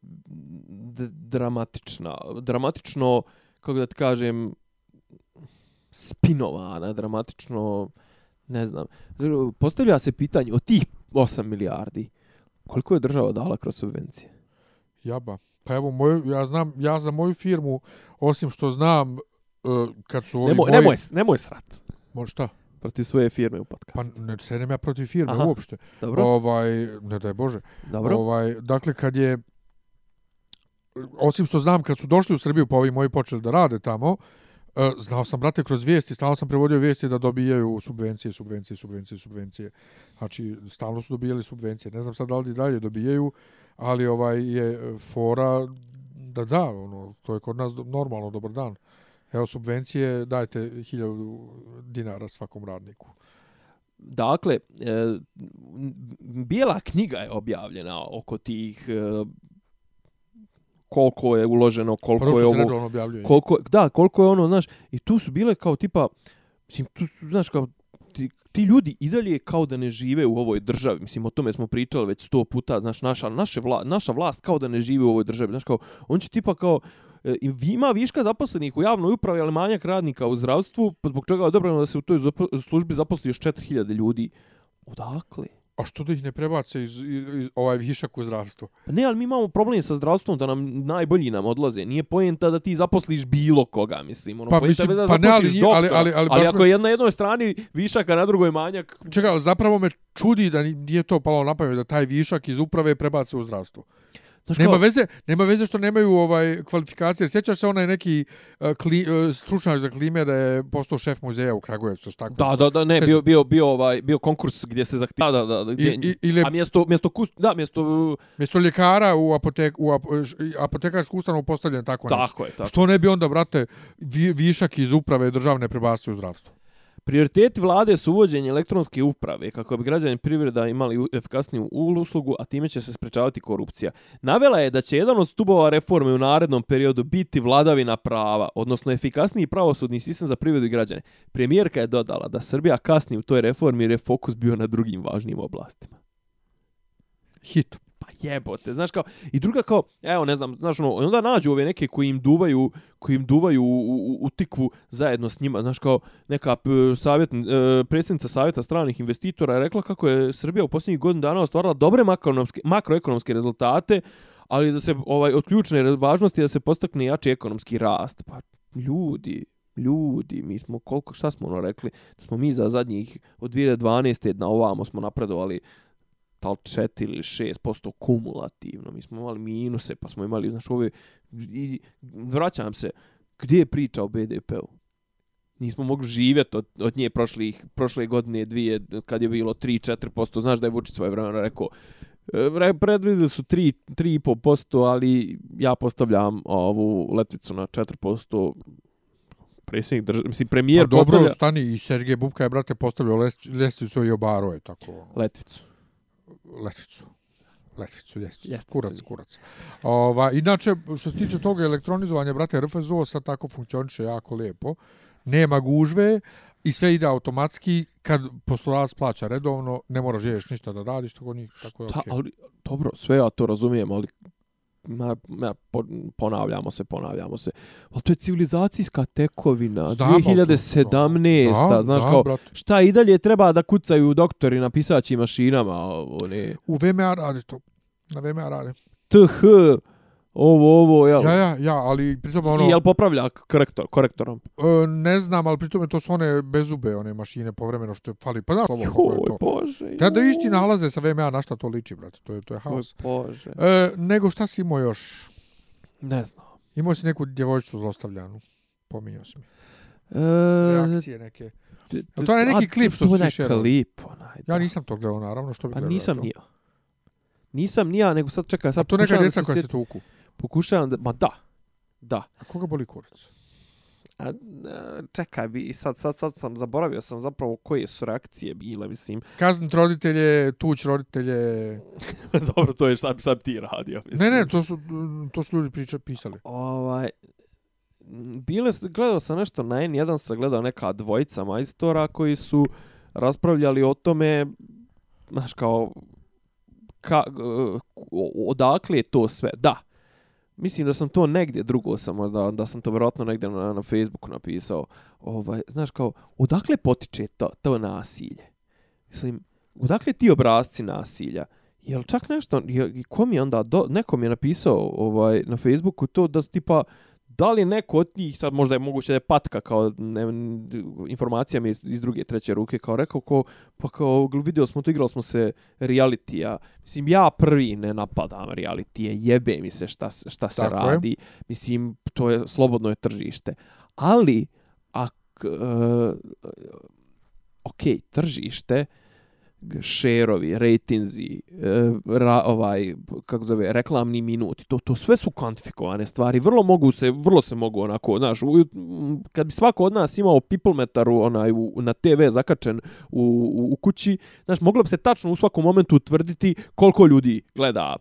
dramatična, dramatično, kako da ti kažem, spinovana, dramatično, ne znam. Postavlja se pitanje od tih 8 milijardi, koliko je država dala kroz subvencije? Jaba. Pa evo, moju, ja znam, ja za moju firmu, osim što znam, e, kad su ovi Nemoj, moji... nemoj, nemoj srat Može šta? protiv svoje firme u Pa podcastu. ne sedem ja protiv firme Aha. uopšte. Dobro, Ovaj, ne daj Bože. dobro. Ovaj, dakle, kad je, osim što znam, kad su došli u Srbiju, pa ovi moji počeli da rade tamo, e, znao sam, brate, kroz vijesti, stalno sam prevodio vijesti da dobijaju subvencije, subvencije, subvencije, subvencije. Znači, stalno su dobijali subvencije. Ne znam sad da li dalje dobijaju, ali ovaj je fora da da, ono, to je kod nas normalno, dobar dan. Evo, subvencije dajte 1000 dinara svakom radniku. Dakle, e, bijela knjiga je objavljena oko tih e, koliko je uloženo, koliko Prvo je ovo, koliko, da, koliko je ono, znaš, i tu su bile kao tipa, mislim, tu, znaš, kao, ti, ti ljudi i dalje kao da ne žive u ovoj državi, mislim, o tome smo pričali već sto puta, znaš, naša, naše vla, naša vlast kao da ne živi u ovoj državi, znaš, kao, on će tipa kao, e, ima viška zaposlenih u javnoj upravi, ali manjak radnika u zdravstvu, pa zbog čega je odobreno da se u toj službi zaposli još 4000 ljudi. Odakle? A što da ih ne prebace iz, iz, iz ovaj višak u zdravstvo? Pa ne, ali mi imamo problem sa zdravstvom da nam najbolji nam odlaze. Nije poenta da ti zaposliš bilo koga, mislim. Ono, Pa mislim, da pa ne, ali ali- doktora. ali- ali ali baš ako me- je na jednoj strani višak, a na drugoj manjak, Čekaj, ali zapravo me čudi da ni- nije to palo na pamet da taj višak iz uprave prebace u zdravstvo. Znaš Nema kao, veze, nema veze što nemaju ovaj kvalifikacije. Sjećaš se onaj neki uh, kli, uh, stručnjak za klime da je postao šef muzeja u Kragujevcu, šta tako? Da, da, da, ne, bio, bio, bio, ovaj, bio konkurs gdje se zahtjeva, da, da, da, gdje, I, i, ili a mjesto, mjesto kust, da, mjesto, mjesto ljekara u, apotek, u ap, apotekarsku ustanovu postavljen tako nešto. tako je, tako. Što ne bi onda, brate, vi, višak iz uprave državne prebacio u zdravstvo? Prioriteti vlade su uvođenje elektronske uprave kako bi građani privreda imali efikasniju uslugu, a time će se sprečavati korupcija. Navela je da će jedan od stubova reforme u narednom periodu biti vladavina prava, odnosno efikasniji pravosudni sistem za privredu i građane. Premijerka je dodala da Srbija kasni u toj reformi jer je fokus bio na drugim važnim oblastima. Hit. Jebote, znaš kao, i druga kao, evo ne znam, znaš ono, onda nađu ove neke koji im duvaju, koji im duvaju u, u, u tikvu zajedno s njima, znaš kao, neka p, savjet, e, predsjednica savjeta stranih investitora je rekla kako je Srbija u posljednjih godinu dana ostvarila dobre makroekonomske, makroekonomske rezultate, ali da se ovaj od ključne važnosti da se postakne jači ekonomski rast. Pa ljudi, ljudi, mi smo koliko šta smo ono rekli da smo mi za zadnjih od 2012. na ovamo smo napredovali tal 4 ili 6% kumulativno. Mi smo imali minuse, pa smo imali, znaš, ove... I vraćam se, gdje je priča o BDP-u? Nismo mogli živjeti od, od nje prošlih, prošle godine dvije, kad je bilo 3-4%. Znaš da je Vučić svoje vremena rekao, e, predvidili su 3, 3,5%, ali ja postavljam ovu letvicu na 4%. Predsjednik države, mislim, premijer pa dobro, postavlja... stani i Sergej Bubka je, brate, postavljao lestvicu i obaro je tako. ono. Letvicu. Letvicu. Letvicu, ljestvicu. Ljestvicu. Kurac, kurac. Ova, inače, što se tiče toga elektronizovanja, brate, RFZO sad tako funkcioniše jako lijepo. Nema gužve i sve ide automatski. Kad poslodavac plaća redovno, ne moraš ješ ništa da radiš, tako, ni, tako je Ta, okej. ali, dobro, sve ja to razumijem, ali ma, ma, po- ponavljamo se, ponavljamo se. Ali to je civilizacijska tekovina. Znam, ali to- 2017. Znam, znaš znam, kao, brate. šta i dalje treba da kucaju doktori na pisaćim mašinama, one, U VMA radi to. Na VMA radi. TH, ovo, ovo, jel? Ja, ja, ja, ali pritom ono... I jel popravlja korektor, korektorom? E, ne znam, ali pritom to su one bezube, one mašine povremeno što fali. Pa znaš ovo kako je Joj, to. bože. Da joj. isti nalaze sa VMA, na šta to liči, brate. To je, to je Joj, haos. bože. E, nego šta si imao još? Ne znam. Imao si neku djevojčicu zlostavljanu. Pominjao si mi. E, Reakcije neke. Jel to onaj neki a, klip što to je su onaj šerali? klip, onaj. Ja da. nisam to gledao, naravno, što bi Pa gledao nisam to. ni ja. Nisam ni ja, nego sad čekaj, A sad to neka da djeca koja se tuku. Pokušavam da, ma da, da. A koga boli kurac? A, čekaj, bi, sad, sad, sad sam zaboravio sam zapravo koje su reakcije bile, mislim. Kaznit roditelje, tuć roditelje. Dobro, to je šta, šta bi ti radio. Ne, ne, to su, to su ljudi priča, pisali. Ovaj, bile, gledao sam nešto na N1, sam gledao neka dvojica majstora koji su raspravljali o tome, znaš, kao, ka, odakle je to sve. Da, mislim da sam to negdje drugo sam možda, da sam to vjerojatno negdje na, na Facebooku napisao. Ovaj, znaš, kao, odakle potiče to, to nasilje? Mislim, odakle ti obrazci nasilja? Jel čak nešto, je, i je onda, do, neko mi je napisao ovaj, na Facebooku to da s- tipa, da li je neko od njih, sad možda je moguće da je patka kao ne, informacijama iz, iz druge, treće ruke, kao rekao ko, pa kao vidio smo to, igrali smo se realitija. Mislim, ja prvi ne napadam realitije, jebe mi se šta, šta se Tako je. radi. Mislim, to je slobodno je tržište. Ali, ak, uh, ok, tržište, g- šerovi, rejtinzi, e, ra, ovaj, kako zove, reklamni minuti, to, to sve su kvantifikovane stvari, vrlo mogu se, vrlo se mogu onako, znaš, u, kad bi svako od nas imao people metaru onaj, u, na TV zakačen u, u, u kući, znaš, moglo bi se tačno u svakom momentu utvrditi koliko ljudi gleda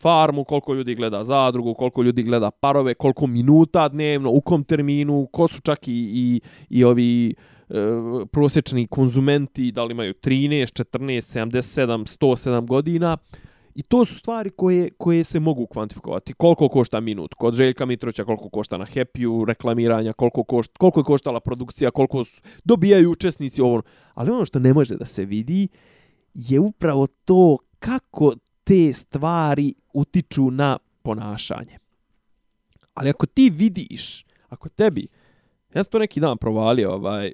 farmu, koliko ljudi gleda zadrugu, koliko ljudi gleda parove, koliko minuta dnevno, u kom terminu, ko su čak i, i, i ovi uh, E, prosječni konzumenti, da li imaju 13, 14, 77, 107 godina. I to su stvari koje, koje se mogu kvantifikovati. Koliko košta minut kod Željka Mitrovića, koliko košta na Happy-u, reklamiranja, koliko, košta, koliko je koštala produkcija, koliko su, dobijaju učesnici ovo. Ali ono što ne može da se vidi je upravo to kako te stvari utiču na ponašanje. Ali ako ti vidiš, ako tebi, ja sam to neki dan provalio, ovaj, e,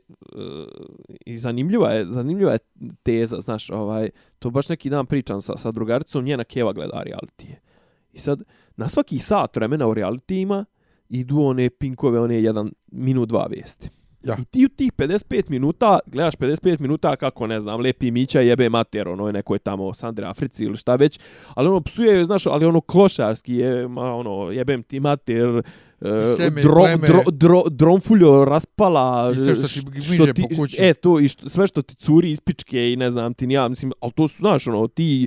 i zanimljiva je, zanimljiva je teza, znaš, ovaj, to baš neki dan pričam sa, sa drugaricom, njena keva gleda realitije. I sad, na svaki sat vremena u realitijima idu one pinkove, one jedan minut, dva vijesti. Ja. I ti u tih 55 minuta, gledaš 55 minuta kako, ne znam, Lepi Mića jebe mater, ono je neko je tamo Sandre Africi ili šta već, ali ono psuje, znaš, ali ono klošarski je, ma, ono, jebem ti mater, e, seme dro, dro, dro, dronfuljo raspala, I sve što ti š- gmiže po kući. E, to, i što, sve što ti curi iz pičke i ne znam ti ja, mislim, ali to su, znaš, ono, ti,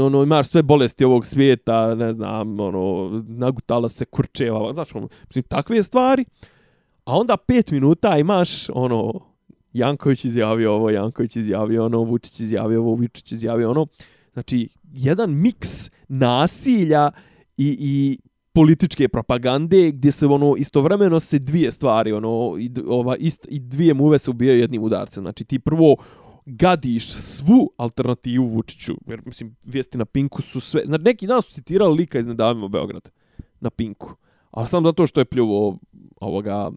ono, imaš sve bolesti ovog svijeta, ne znam, ono, nagutala se kurčeva, znaš, ono, mislim, takve stvari, a onda pet minuta imaš, ono, Janković izjavio ovo, Janković izjavio ono, Vučić izjavio ovo, Vučić izjavio ono. Znači, jedan miks nasilja i, i političke propagande gdje se ono istovremeno se dvije stvari ono i, ova ist, i dvije muve se ubijaju jednim udarcem znači ti prvo gadiš svu alternativu Vučiću jer mislim vijesti na Pinku su sve znači neki dan su citirali lika iz Nedavimo Beograd na Pinku ali samo zato što je pljuvo ovoga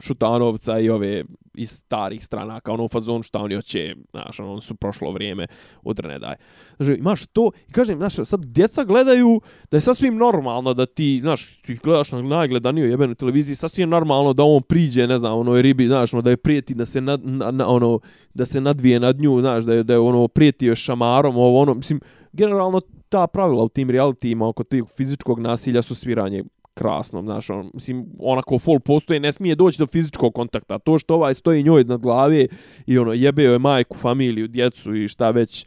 Šutanovca i ove iz starih stranaka, ono fazon šta oni hoće, znaš, ono su prošlo vrijeme, udrne daj. Znači, imaš to, i kažem, znaš, sad djeca gledaju da je sasvim normalno da ti, znaš, ti gledaš na najgledaniju jebenu televiziji, sasvim normalno da on priđe, ne znam, onoj ribi, znaš, ono, da je prijeti da se nad, na, na, ono, da se nadvije nad nju, znaš, da je, da je ono prijetio šamarom, ovo, ono, mislim, generalno ta pravila u tim realitijima oko tih fizičkog nasilja su sviranje krasno, znaš, on, mislim, onako full postoje, ne smije doći do fizičkog kontakta. To što ovaj stoji njoj nad glave i ono, jebeo je majku, familiju, djecu i šta već,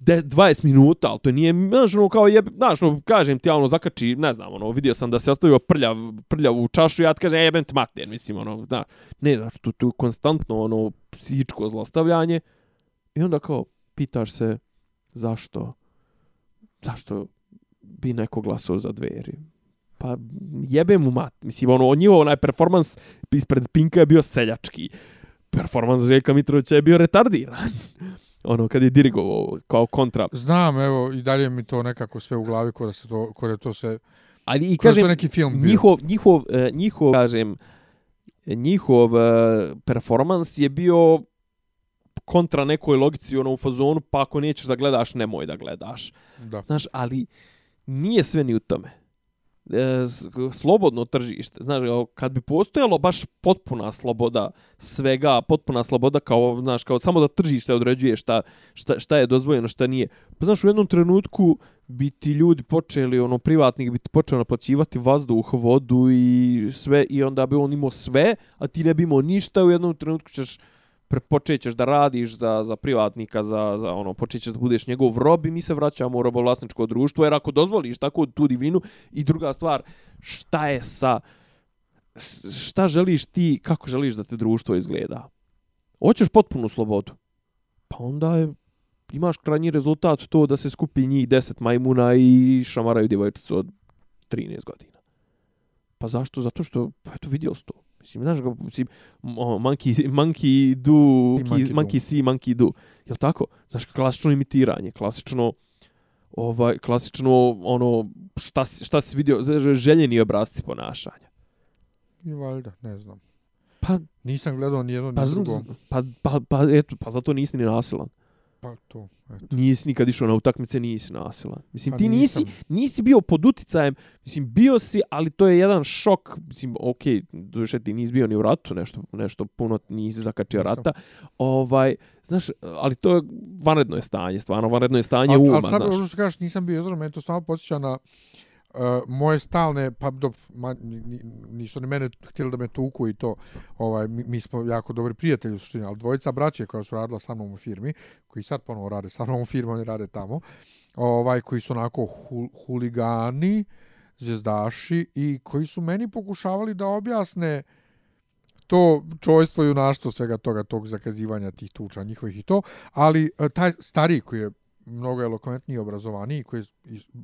de, 20 minuta, ali to nije, znaš, ono, kao jebe, znaš, ono, kažem ti, ono, zakači, ne znam, ono, vidio sam da se ostavio prljav, prljav u čašu, ja ti kažem, e, jebem te mater, mislim, ono, da, ne, znaš, tu, tu konstantno, ono, psihičko zlostavljanje, i onda kao, pitaš se, zašto, zašto bi neko glasao za dveri? Pa jebe mu mat. Mislim, ono, on njihov onaj performans ispred Pinka je bio seljački. Performans Željka Mitrovića je bio retardiran. ono, kad je dirigovao kao kontra. Znam, evo, i dalje mi to nekako sve u glavi kod da se to, kod to se... Ali i kažem, to neki film bio. njihov, njihov, eh, njihov, kažem, njihov eh, performans je bio kontra nekoj logici ono u fazonu, pa ako nećeš da gledaš, nemoj da gledaš. Da. Znaš, ali nije sve ni u tome. E, slobodno tržište. Znaš, kad bi postojalo baš potpuna sloboda svega, potpuna sloboda kao, znaš, kao samo da tržište određuje šta, šta, šta je dozvoljeno, šta nije. Pa znaš, u jednom trenutku bi ti ljudi počeli, ono, privatnik bi ti počeo naplaćivati vazduh, vodu i sve, i onda bi on imao sve, a ti ne bi imao ništa, u jednom trenutku ćeš počećeš da radiš za, za privatnika, za, za ono, počećeš da budeš njegov rob i mi se vraćamo u robovlasničko društvo, jer ako dozvoliš tako tu divinu i druga stvar, šta je sa, šta želiš ti, kako želiš da te društvo izgleda? Hoćeš potpunu slobodu? Pa onda je, imaš krajnji rezultat to da se skupi njih 10 majmuna i šamaraju djevojčicu od 13 godina. Pa zašto? Zato što, pa eto, vidio si to. Mislim, znaš ga, mislim, monkey, monkey do, monkey, monkey, monkey see, monkey do. Je tako? Znaš, klasično imitiranje, klasično, ovaj, klasično, ono, šta, šta si vidio, željeni obrazci ponašanja. I valjda, ne znam. Pa, Nisam gledao ni jedno, ni pa, drugo. Pa, pa, pa, eto, pa zato nisi ni nasilan. Pa to, eto. Nisi nikad išao na utakmice, nisi nasilan. Mislim, Pa ti nisi, nisam. nisi bio pod uticajem, mislim, bio si, ali to je jedan šok, mislim, okej, okay, duše ti nisi bio ni u ratu, nešto, nešto puno nisi zakačio Nisam. rata, ovaj, znaš, ali to je vanredno je stanje, stvarno vanredno je stanje Al- uma, al sad, znaš. ono što kažeš, nisam bio izražen, meni to stvarno podsjeća na uh, Eh, moje stalne, pa do, ma, nisu ni mene htjeli da me tuku i to, ovaj, mi, mi smo jako dobri prijatelji u suštini, ali dvojica braće koja su radila sa mnom u firmi, koji sad ponovo rade sa mnom u firmi, oni rade tamo, ovaj, koji su onako hul, huligani, zvezdaši i koji su meni pokušavali da objasne to čojstvo i junaštvo svega toga, tog zakazivanja tih tuča njihovih i to, ali eh, taj stariji koji je mnogo elokventniji i obrazovaniji, koji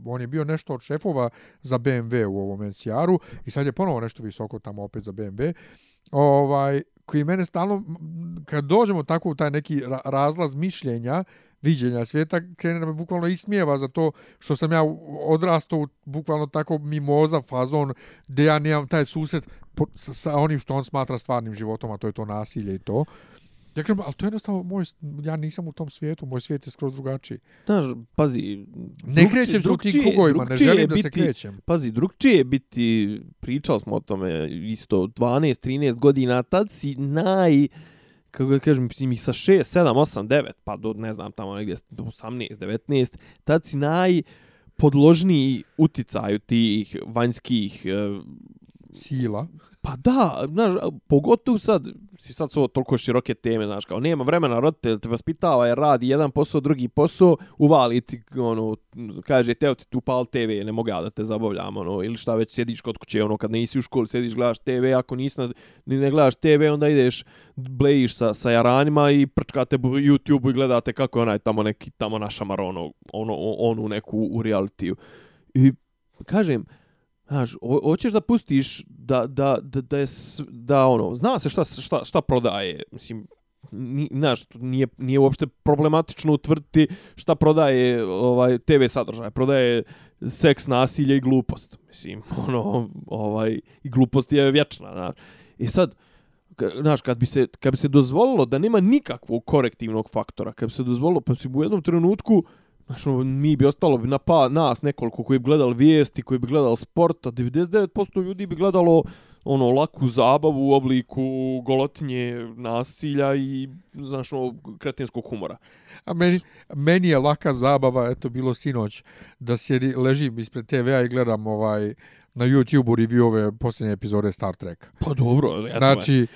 on je bio nešto od šefova za BMW u ovom NCR-u i sad je ponovo nešto visoko tamo opet za BMW, ovaj, koji mene stalno, kad dođemo tako u taj neki razlaz mišljenja, viđenja svijeta, krene da me bukvalno ismijeva za to što sam ja odrastao u bukvalno tako mimoza fazon gdje ja nemam taj susret po, sa, sa onim što on smatra stvarnim životom, a to je to nasilje i to. Ja kažem, ali to je jednostavno moj, ja nisam u tom svijetu, moj svijet je skroz drugačiji. Znaš, pazi, Ne krećem se u tim drugčije- krugovima, ne želim da se biti- krećem. Pazi, drugčije je biti, pričali smo o tome isto, 12-13 godina, tad si naj, kako da kažem, mislim, sa 6, 7, 8, 9, pa do, ne znam, tamo negdje do 18, 19, tad si naj podložniji uticaju tih vanjskih e, Sila. Pa da, znaš, pogotovo sad, si sad su ovo toliko široke teme, znaš, kao nema vremena, roditelj te vaspitava jer radi jedan posao, drugi posao, uvali ti, ono, kaže, teo ti tu pal TV, ne mogu ja da te zabavljam, ono, ili šta već, sjediš kod kuće, ono, kad nisi u školi, sjediš, gledaš TV, ako nisi na, ni ne gledaš TV, onda ideš, blejiš sa, sa jaranima i prčkate bu- YouTube i gledate kako je onaj tamo neki, tamo našamar, ono, ono, onu neku u realitiju. I, kažem, Znaš, hoćeš da pustiš da, da, da, da je, da ono, zna se šta, šta, šta prodaje, mislim, ni, znaš, nije, nije uopšte problematično utvrditi šta prodaje ovaj TV sadržaj, prodaje seks, nasilje i glupost. Mislim, ono, ovaj, i glupost je vječna, znaš. I sad, Znaš, kad bi, se, kad bi se dozvolilo da nema nikakvog korektivnog faktora, kad bi se dozvolilo, pa si u jednom trenutku, znaš, ono, mi bi ostalo bi na pa, nas nekoliko koji bi gledali vijesti, koji bi gledali sport, a 99% ljudi bi gledalo ono laku zabavu u obliku golotinje, nasilja i znaš, ono, kretinskog humora. A meni, meni je laka zabava, eto, bilo sinoć, da sjedi, ležim ispred TV-a i gledam ovaj, na YouTube-u reviewove posljednje epizode Star Treka. Pa dobro, eto Znači,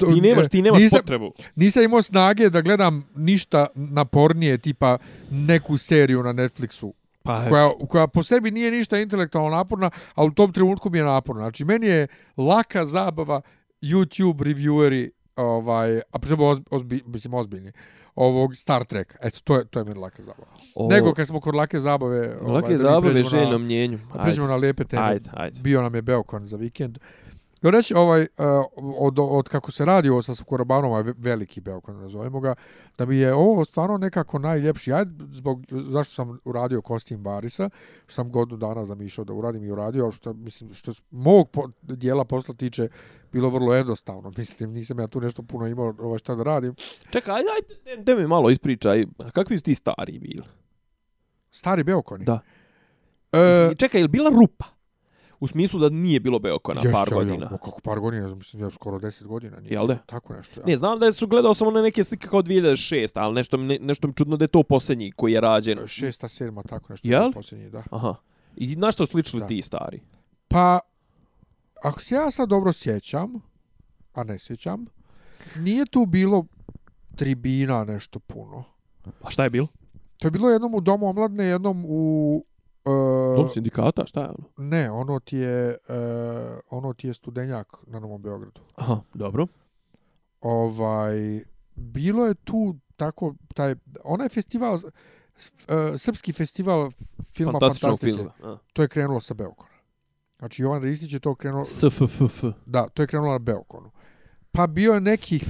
do- ti nemaš, ti nemaš nisam, potrebu. Nisam imao snage da gledam ništa napornije, tipa neku seriju na Netflixu, Pa, koja, koja po sebi nije ništa intelektualno naporna, a u tom trenutku mi je naporna. Znači, meni je laka zabava YouTube revieweri, ovaj, a pritom ozbi, ozbi, mislim ozbiljni, ovog Star Treka. Eto, to je, to je meni laka zabava. o, Nego kad smo kod lake zabave... ovaj, lake mi zabave željnom na, mnjenju. pređemo na lijepe teme. ajde, ajde. Bio nam je Beokon za vikend. Jo reći, ovaj, uh, od, od kako se radi ovo sa Skorobanom, ve- veliki Beokon, nazovemo ga, da mi je ovo stvarno nekako najljepši. Ja, zbog, zašto sam uradio kostim Barisa, što sam godinu dana zamišljao da uradim i uradio, što, mislim, što mog po, dijela posla tiče, bilo vrlo jednostavno. Mislim, nisam ja tu nešto puno imao ovaj, šta da radim. Čekaj, ajde, ajde, de mi malo ispričaj, kakvi su ti stari bili? Stari Beokoni. Da. E, E, Čekaj, je li bila rupa? U smislu da nije bilo Beokona jeste, par godina. Ja, kako par godina, mislim, ja skoro 10 godina. Nije, Jel de? Tako nešto, ja. Ne, znam da su gledao samo na neke slike kao 2006, ali nešto, ne, nešto mi čudno da je to posljednji koji je rađen. šesta, sedma, tako nešto. Jel? Posljednji, da. Aha. I na što sličili Da. ti stari? Pa, ako se ja sad dobro sjećam, a ne sjećam, nije tu bilo tribina nešto puno. A šta je bilo? To je bilo jednom u Domu omladne, jednom u... Uh, Dom sindikata, šta je ono? ne, ono ti je, uh, ono ti je studenjak na Novom Beogradu. Aha, dobro. Ovaj, bilo je tu tako, taj, onaj festival, uh, srpski festival filma Fantastike, filma. A. to je krenulo sa Beokona. Znači, Jovan Ristić je to krenulo, SFFF. Da, to je krenulo na Beokonu. Pa bio je neki,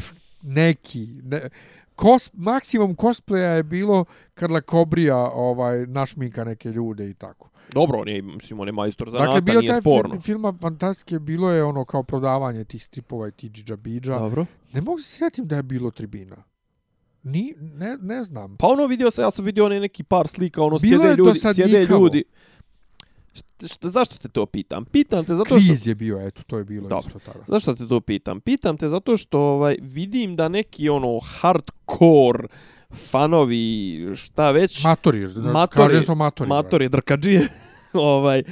neki, ne, kos, maksimum cosplaya je bilo Karla Kobrija ovaj, našminka neke ljude i tako. Dobro, on je, mislim, on je majstor za dakle, nata, bio nije taj sporno. film, filma fantastike, bilo je ono kao prodavanje tih stripova i tih džidžabidža. Dobro. Ne mogu se sjetim da je bilo tribina. Ni, ne, ne znam. Pa ono vidio se, ja sam vidio one neki par slika, ono Bilo sjede je ljudi, sjede ljudi. Šta, šta, zašto te to pitam? Pitam te zato što... Kviz je bio, eto, to je bilo Dobro. isto tada. Zašto te to pitam? Pitam te zato što ovaj vidim da neki ono hardcore fanovi, šta već, Matori, Matori, kažem smo matori. matori drkađije, ovaj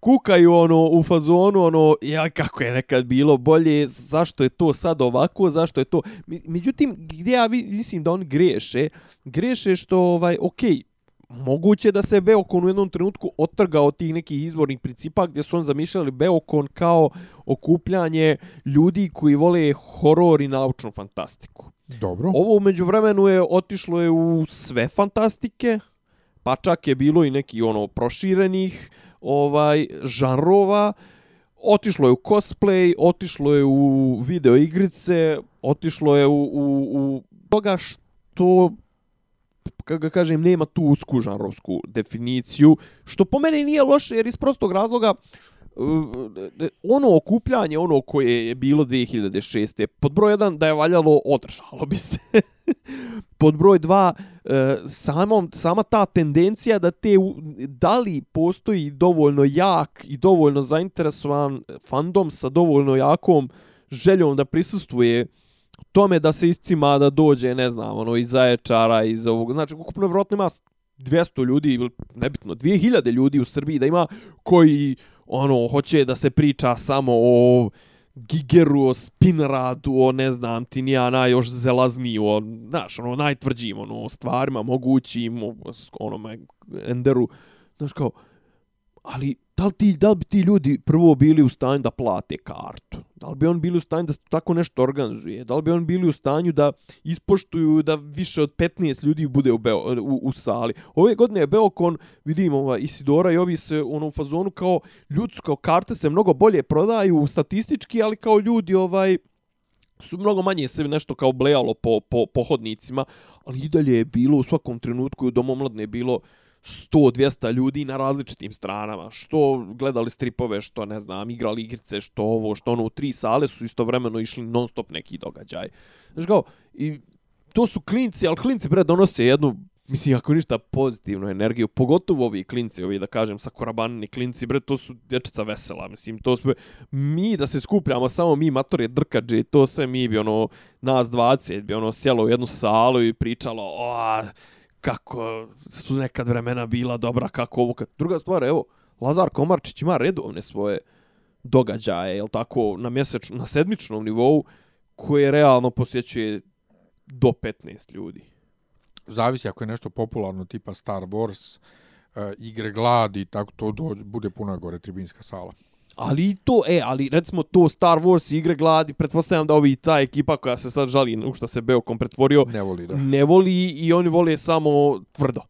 kukaju ono u fazonu ono ja kako je nekad bilo bolje zašto je to sad ovako zašto je to međutim gdje ja mislim da oni greše greše što ovaj okej moguće da se Beokon u jednom trenutku otrgao od tih nekih izvornih principa gdje su on zamišljali Beokon kao okupljanje ljudi koji vole horor i naučnu fantastiku. Dobro. Ovo umeđu vremenu je otišlo je u sve fantastike, pa čak je bilo i neki ono proširenih ovaj žanrova. Otišlo je u cosplay, otišlo je u video igrice, otišlo je u, u, u toga što kako ga kažem, nema tu usku žanrovsku definiciju, što po meni nije loše, jer iz prostog razloga uh, ono okupljanje, ono koje je bilo 2006. Pod broj 1 da je valjalo, održalo bi se. Pod broj 2, uh, samom, sama ta tendencija da te, da li postoji dovoljno jak i dovoljno zainteresovan fandom sa dovoljno jakom željom da prisustvuje tome da se iscima da dođe, ne znam, ono, iz Zaječara, iz ovog, znači, ukupno vjerojatno ima 200 ljudi, ili nebitno, 2000 ljudi u Srbiji da ima koji, ono, hoće da se priča samo o Gigeru, o Spinradu, o ne znam ti nija najjoš zelazniji, o, znaš, ono, najtvrđim, ono, stvarima mogućim, o, ono, Enderu, znaš, kao, ali da li, ti, da li bi ti ljudi prvo bili u stanju da plate kartu? Da li bi on bili u stanju da tako nešto organizuje? Da li bi on bili u stanju da ispoštuju da više od 15 ljudi bude u, Beo, u, u sali? Ove godine je Beokon, vidimo ova Isidora i ovi se ono, u fazonu kao ljudsko karte se mnogo bolje prodaju statistički, ali kao ljudi ovaj su mnogo manje se nešto kao blejalo po, po, po hodnicima, ali i dalje je bilo u svakom trenutku u Domu mladne je bilo 100-200 ljudi na različitim stranama. Što gledali stripove, što ne znam, igrali igrice, što ovo, što ono, u tri sale su istovremeno išli non stop neki događaj. Znaš kao, i to su klinci, ali klinci bre donose jednu mislim, ako ništa pozitivnu energiju, pogotovo ovi klinci, ovi da kažem, sa korabanini klinci, bre, to su dječica vesela, mislim, to sve, mi da se skupljamo, samo mi matore drkađe, to sve mi bi, ono, nas 20 bi, ono, sjelo u jednu salu i pričalo, o, kako su nekad vremena bila dobra, kako ovo, kad... druga stvar, evo, Lazar Komarčić ima redovne svoje događaje, jel tako, na mjeseč, na sedmičnom nivou, koje realno posjećuje do 15 ljudi zavisi ako je nešto popularno tipa Star Wars, uh, igre gladi, tako to dođe, bude puna gore tribinska sala. Ali to, e, ali recimo to Star Wars igre gladi, pretpostavljam da ovi ta ekipa koja se sad žali u što se Beokom pretvorio, ne voli, da. ne voli i oni vole samo tvrdo.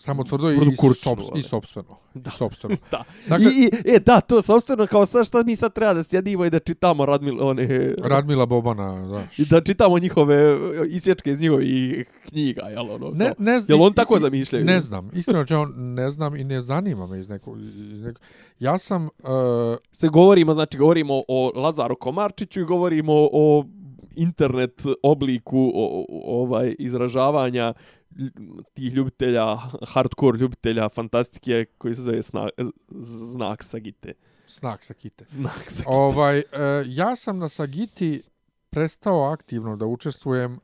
Samo tvrdo i, kurču, i sobstveno. Da. I sobstveno. da. Dakle, I, I, e, da, to sobstveno, kao sad šta mi sad treba da sjedimo i da čitamo Radmil, one... Radmila Bobana, da. I da čitamo njihove isječke iz njihovih knjiga, jel ono? Ne, ne, jel on tako zamišljaju? Ne znam, iskreno če on ne znam i ne zanima me iz nekog... Iz nekog. Ja sam... Uh... Se govorimo, znači govorimo o Lazaru Komarčiću i govorimo o internet obliku o, o, ovaj izražavanja tih ljubitelja, hardcore ljubitelja fantastike koji se zove sna, Znak Sagite. Znak Sagite. Znak Sagite. Ovaj, e, ja sam na Sagiti prestao aktivno da učestvujem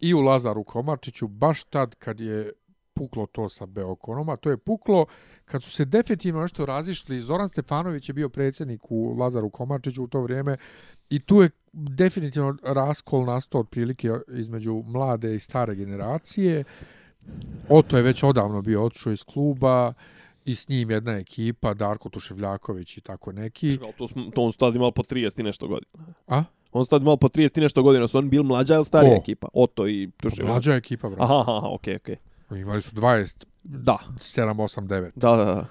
i u Lazaru Komarčiću baš tad kad je puklo to sa Beokonoma. To je puklo kad su se definitivno nešto razišli. Zoran Stefanović je bio predsjednik u Lazaru Komarčiću u to vrijeme i tu je definitivno raskol nastao otprilike između mlade i stare generacije. Oto je već odavno bio odšao iz kluba i s njim jedna ekipa, Darko Tuševljaković i tako neki. To, smo, to on su tada imali po 30 i nešto godina. A? On su tada imali po 30 i nešto godina. Su oni bili mlađa ili starija Ko? ekipa? Oto i Tuševljaković. Mlađa ekipa, bro. Aha, aha, okej, okay, okej. Okay. Imali su 20, da. 7, 8, 9. Da, da, da.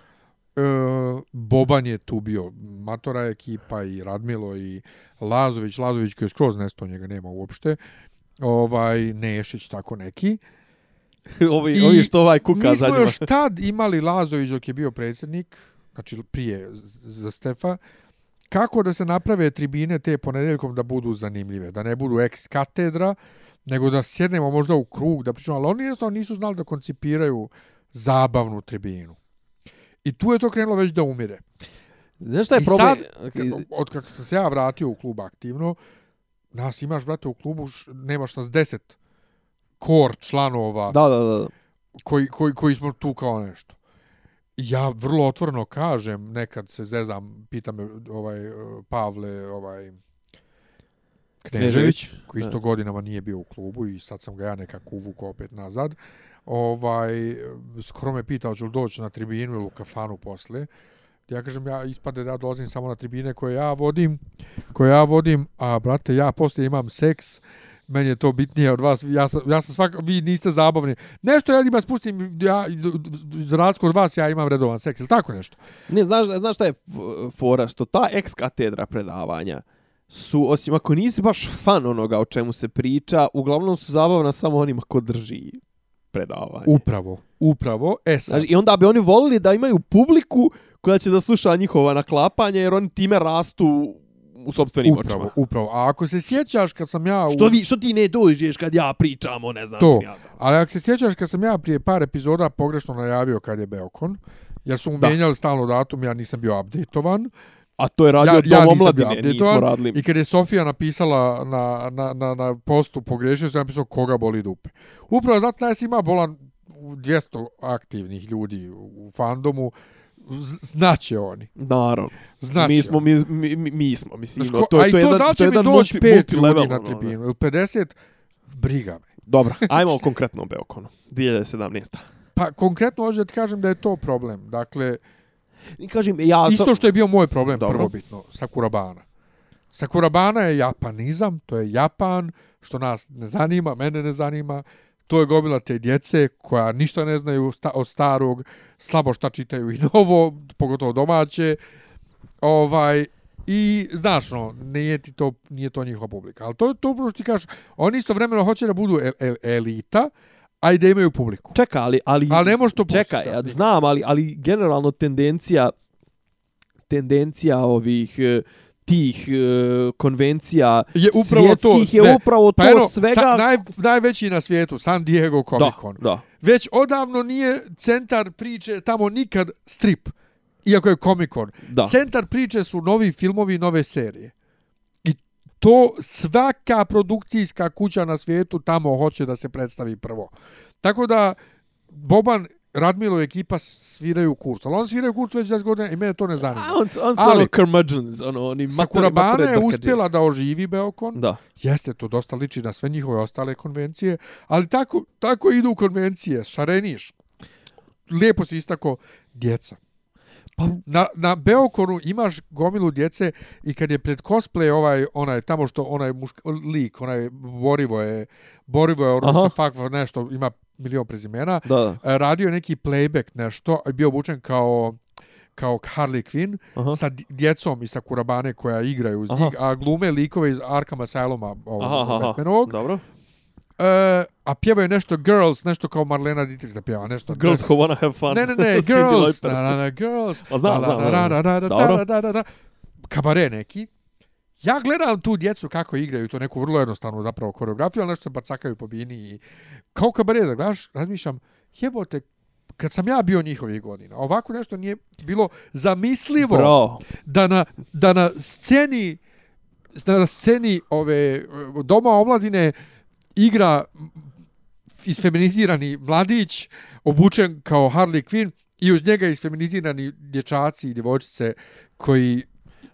E, Boban je tu bio matora ekipa i Radmilo i Lazović, Lazović koji je skroz nesto, njega nema uopšte, ovaj, Nešić, tako neki. ovi, I ovi što ovaj kuka mi smo još tad imali Lazović dok je bio predsjednik, znači prije za Stefa, kako da se naprave tribine te ponedeljkom da budu zanimljive, da ne budu ex katedra, nego da sjednemo možda u krug, da pričamo, ali oni jednostavno nisu znali da koncipiraju zabavnu tribinu. I tu je to krenulo već da umire. Znaš šta je I problem? sad, od kako sam se ja vratio u klub aktivno, nas imaš, brate, u klubu, nemaš nas deset kor članova. Da, da, da. Koji, koji, koji smo tu kao nešto. Ja vrlo otvoreno kažem, nekad se zezam, pita me ovaj, Pavle, ovaj, Knežević, koji isto godinama nije bio u klubu i sad sam ga ja nekako uvukao opet nazad ovaj, skoro me pitao ću li doći na tribinu ili u kafanu posle. Ja kažem, ja ispade da dolazim samo na tribine koje ja vodim, koje ja vodim, a brate, ja posle imam seks, meni je to bitnije od vas, ja sam, ja sam svak, vi niste zabavni. Nešto ja njima spustim, ja, za razliku od vas, ja imam redovan seks, ili tako nešto? Ne, znaš, znaš šta je fora, što ta ex-katedra predavanja, su, osim ako nisi baš fan onoga o čemu se priča, uglavnom su zabavna samo onima ko drži predavanje. Upravo, upravo. E sad. Znači, I onda bi oni volili da imaju publiku koja će da sluša njihova naklapanja, jer oni time rastu u sobstvenim upravo, očima. Upravo, A ako se sjećaš kad sam ja... U... Što, vi, što ti ne dođeš kad ja pričam, ne znam. To. Ja Ali ako se sjećaš kad sam ja prije par epizoda pogrešno najavio kad je Beokon, jer su mu mijenjali stalno datum, ja nisam bio updatetovan, A to je radio ja, Dom ja omladine, nismo radili. I kad je Sofija napisala na, na, na, na postu pogrešio, sam napisao koga boli dupe. Upravo zato nas ima bolan 200 aktivnih ljudi u fandomu, znaće oni. Naravno. Znaće mi smo, mi, mi, mi smo, mislim. Znaš, to, a i to, to da će mi doći pet ljudi na tribinu. Ili 50, briga me. Dobro, ajmo konkretno o Beokonu. 2017. Pa konkretno hoću da ti kažem da je to problem. Dakle, I kažem, ja... Isto što je bio moj problem, Dobro. prvobitno, Sakurabana. Sakurabana je japanizam, to je Japan, što nas ne zanima, mene ne zanima. To je gobila te djece koja ništa ne znaju od starog, slabo šta čitaju i novo, pogotovo domaće. Ovaj, I, znaš, no, nije, ti to, nije to njihova publika. Ali to je to upravo što ti kažeš, oni isto vremeno hoće da budu el, el, elita, a i da imaju publiku. Čekaj, ali... Ali, Ali ne može to Čekaj, postići. ja znam, ali, ali generalno tendencija tendencija ovih e, tih e, konvencija Je upravo to sve. je upravo to Pa eno, svega sa, naj, najveći na svijetu, San Diego Comic Con. da, da. Već odavno nije centar priče tamo nikad strip, iako je Comic Con. Da. Centar priče su novi filmovi nove serije. To svaka produkcijska kuća na svijetu tamo hoće da se predstavi prvo. Tako da Boban Radmilo i ekipa sviraju kurs. Ali on sviraju kurs već 10 godina i mene to ne zanima. A on, on su Ali- ono curmudgeons, ono, oni Sakurabana matere je uspjela da oživi Beokon. Da. Jeste, to dosta liči na sve njihove ostale konvencije, ali tako, tako idu konvencije, šareniš. Lijepo si istako djeca. Pa, Na, na Beokonu imaš gomilu djece i kad je pred cosplay ovaj, onaj, tamo što onaj mušk, lik, onaj Borivo je, Borivo je ono Aha. sa fakva nešto, ima milion prezimena, da, da. e, radio je neki playback nešto, bio obučen kao kao Harley Quinn Aha. sa djecom i sa Kurabane koja igraju uz njih, a glume likove iz Arkham Asyluma ovog. Batmanovog. Dobro. E, a pjevaju nešto Girls, nešto kao Marlena Dietrich da pjeva, nešto. Girls ne, who wanna have fun. ne, ne, ne, Girls, na, na, na, Girls. A znam, znam, da, da, da, da, da, da, da, da. Kabare neki. Ja gledam tu djecu kako igraju, to neku vrlo jednostavnu zapravo koreografiju, ali nešto se bacakaju po bini i kao kabare da gledaš, razmišljam, jebote, kad sam ja bio njihovih godina, ovako nešto nije bilo zamislivo Bro. da na, da na sceni na sceni ove doma omladine igra isfeminizirani mladić obučen kao Harley Quinn i uz njega isfeminizirani dječaci i djevojčice koji